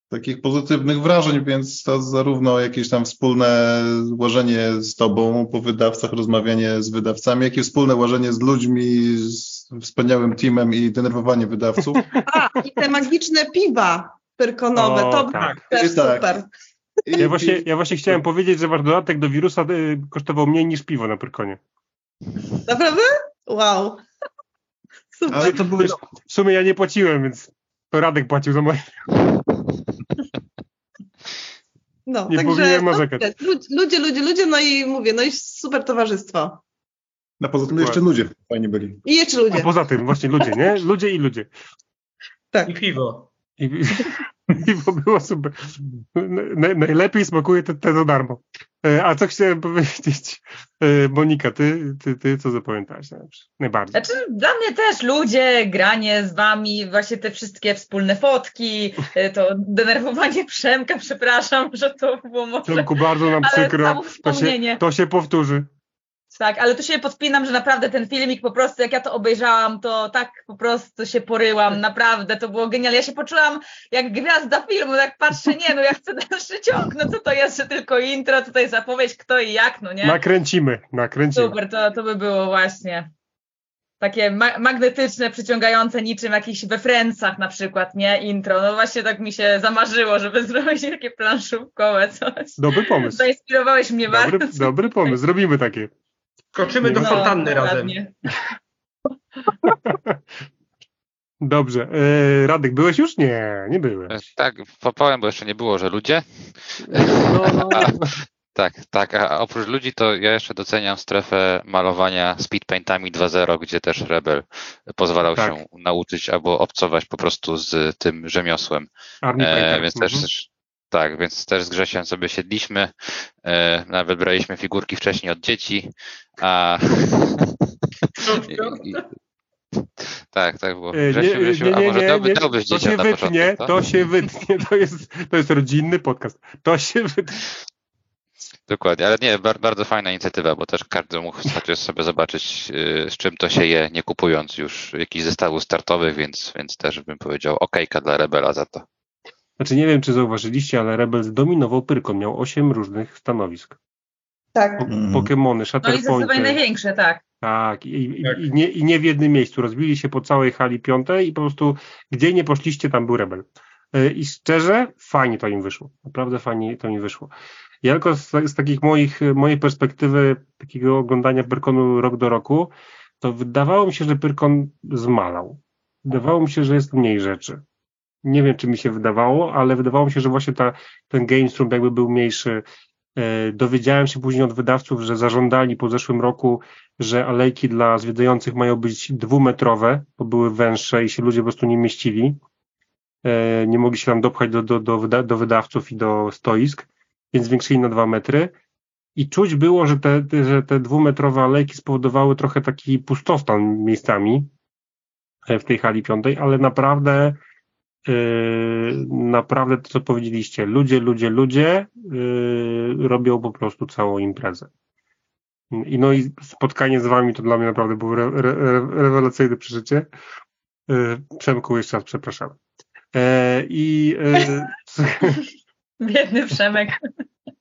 takich pozytywnych wrażeń, więc to zarówno jakieś tam wspólne łożenie z tobą po wydawcach, rozmawianie z wydawcami, jak i wspólne łożenie z ludźmi, z wspaniałym teamem i denerwowanie wydawców.
A, i te magiczne piwa pyrkonowe, o, to tak. też tak. super.
Ja właśnie, ja właśnie chciałem powiedzieć, że wasz dodatek do wirusa y, kosztował mniej niż piwo na Pyrkonie.
Naprawdę? Wow.
Super. Ale to były, w sumie ja nie płaciłem, więc to Radek płacił za moje.
No, nie także no, ludzie, ludzie, ludzie, no i mówię, no i super towarzystwo.
No poza tym jeszcze ludzie fajnie byli.
I jeszcze ludzie.
A poza tym właśnie ludzie, nie? Ludzie i ludzie.
Tak. I piwo. I,
piwo było super. najlepiej smakuje te, te za darmo. E, a co chciałem powiedzieć? E, Monika, ty, ty, ty co zapamiętałaś najbardziej?
Znaczy, dla mnie też ludzie, granie z wami, właśnie te wszystkie wspólne fotki, e, to denerwowanie Przemka, przepraszam, że to było może...
Przemku, bardzo nam przykro. To się, to się powtórzy.
Tak, ale tu się podpinam, że naprawdę ten filmik po prostu, jak ja to obejrzałam, to tak po prostu się poryłam, naprawdę, to było genialne. Ja się poczułam jak gwiazda filmu, jak patrzę, nie no, ja chcę dalszy ciąg, no co to jest, że tylko intro, tutaj zapowiedź kto i jak, no nie?
Nakręcimy, nakręcimy.
Super, to, to by było właśnie takie ma magnetyczne, przyciągające niczym jakichś we Francach na przykład, nie? Intro. No właśnie tak mi się zamarzyło, żeby zrobić takie planszówkowe coś.
Dobry pomysł.
Zainspirowałeś mnie
dobry,
bardzo.
Dobry pomysł, zrobimy takie.
Skoczymy do no, fontanny razem.
Dobrze. E, Radek, byłeś już? Nie, nie byłeś. E,
tak, powiem, bo jeszcze nie było, że ludzie. No. tak, tak. A oprócz ludzi to ja jeszcze doceniam strefę malowania speedpaintami 2.0, gdzie też Rebel pozwalał tak. się nauczyć albo obcować po prostu z tym rzemiosłem. E, więc też mhm. Tak, więc też z Grzesiem sobie siedliśmy, e, nawet braliśmy figurki wcześniej od dzieci, a... Tak, tak było.
E, Grzesiu, nie, Grzesiu, nie, nie, a może dałby, dałbyś to się wytnie, to się wytnie, to jest, to jest rodzinny podcast. To się wytnie.
Dokładnie, ale nie, bardzo fajna inicjatywa, bo też każdy mógł sobie zobaczyć, y, z czym to się je, nie kupując już jakichś zestawów startowych, więc, więc też bym powiedział okejka dla Rebela za to.
Znaczy nie wiem, czy zauważyliście, ale Rebel zdominował Pyrkon. Miał osiem różnych stanowisk.
Tak.
Po, mhm. Pokemony, Shatterpointy. No i
zdecydowanie największe, tak.
Tak, i, tak. I, nie, i nie w jednym miejscu. Rozbili się po całej hali piątej i po prostu gdzie nie poszliście, tam był Rebel. E, I szczerze, fajnie to im wyszło. Naprawdę fajnie to im wyszło. Ja tylko z, z takich moich, mojej perspektywy takiego oglądania Pyrkonu rok do roku, to wydawało mi się, że Pyrkon zmalał. Wydawało mi się, że jest mniej rzeczy nie wiem, czy mi się wydawało, ale wydawało mi się, że właśnie ta, ten GameStream jakby był mniejszy. E, dowiedziałem się później od wydawców, że zażądali po zeszłym roku, że alejki dla zwiedzających mają być dwumetrowe, bo były węższe i się ludzie po prostu nie mieścili. E, nie mogli się tam dopchać do, do, do, do wydawców i do stoisk, więc zwiększyli na dwa metry. I czuć było, że te, że te dwumetrowe alejki spowodowały trochę taki pustostan miejscami e, w tej hali piątej, ale naprawdę naprawdę to, co powiedzieliście, ludzie, ludzie, ludzie yy, robią po prostu całą imprezę. I no i spotkanie z wami to dla mnie naprawdę było re, re, rewelacyjne przeżycie. Yy, Przemku, jeszcze raz przepraszam. I
Biedny Przemek.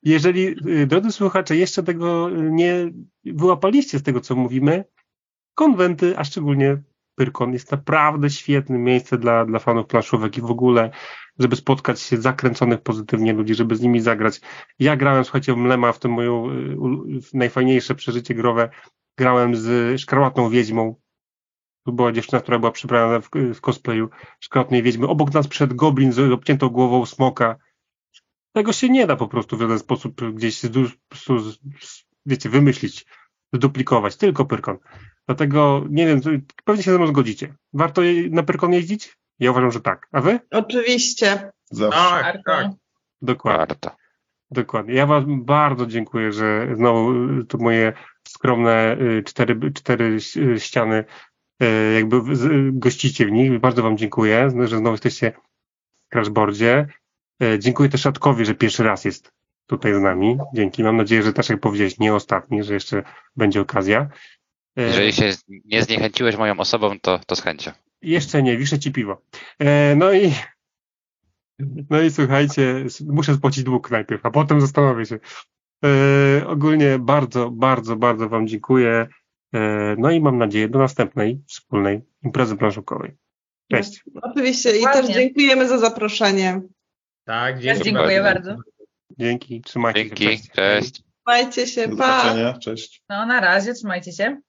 Jeżeli, drodzy słuchacze, jeszcze tego nie wyłapaliście z tego, co mówimy, konwenty, a szczególnie Pyrkon jest naprawdę świetnym miejscem dla, dla fanów planszówek i w ogóle, żeby spotkać się zakręconych pozytywnie ludzi, żeby z nimi zagrać. Ja grałem, słuchajcie, w Mlema, w tym moją y, najfajniejsze przeżycie growe, grałem z szkarłatną wiedźmą. To była dziewczyna, która była przybrana w, w cosplayu szkarłatnej wiedźmy. Obok nas przed goblin z obciętą głową smoka. Tego się nie da po prostu w żaden sposób gdzieś, wiecie, wymyślić, zduplikować. Tylko Pyrkon. Dlatego nie wiem, pewnie się ze mną zgodzicie. Warto na Pyrkon jeździć? Ja uważam, że tak. A wy?
Oczywiście.
Zawsze. Tak, tak.
Dokładnie. Warto. Dokładnie. Ja wam bardzo dziękuję, że znowu tu moje skromne y, cztery, cztery y, ściany y, jakby gościcie w nich. Bardzo wam dziękuję, że znowu jesteście w crashboardzie. Dziękuję też Szatkowi, że pierwszy raz jest tutaj z nami. Dzięki. Mam nadzieję, że też jak powiedziałeś, nie ostatni, że jeszcze będzie okazja.
E, Jeżeli się nie zniechęciłeś moją osobą, to, to z chęcią.
Jeszcze nie, wiszę ci piwo. E, no i no i słuchajcie, muszę spłacić dług najpierw, a potem zastanowię się. E, ogólnie bardzo, bardzo, bardzo Wam dziękuję. No i mam nadzieję do następnej wspólnej imprezy planszówkowej. Cześć.
No, oczywiście i też dziękujemy za zaproszenie.
Tak, dzięki
dziękuję bardzo.
Dzięki, trzymajcie
Dzięki, się. Cześć. cześć.
Trzymajcie się, pa.
cześć.
No na razie, trzymajcie się.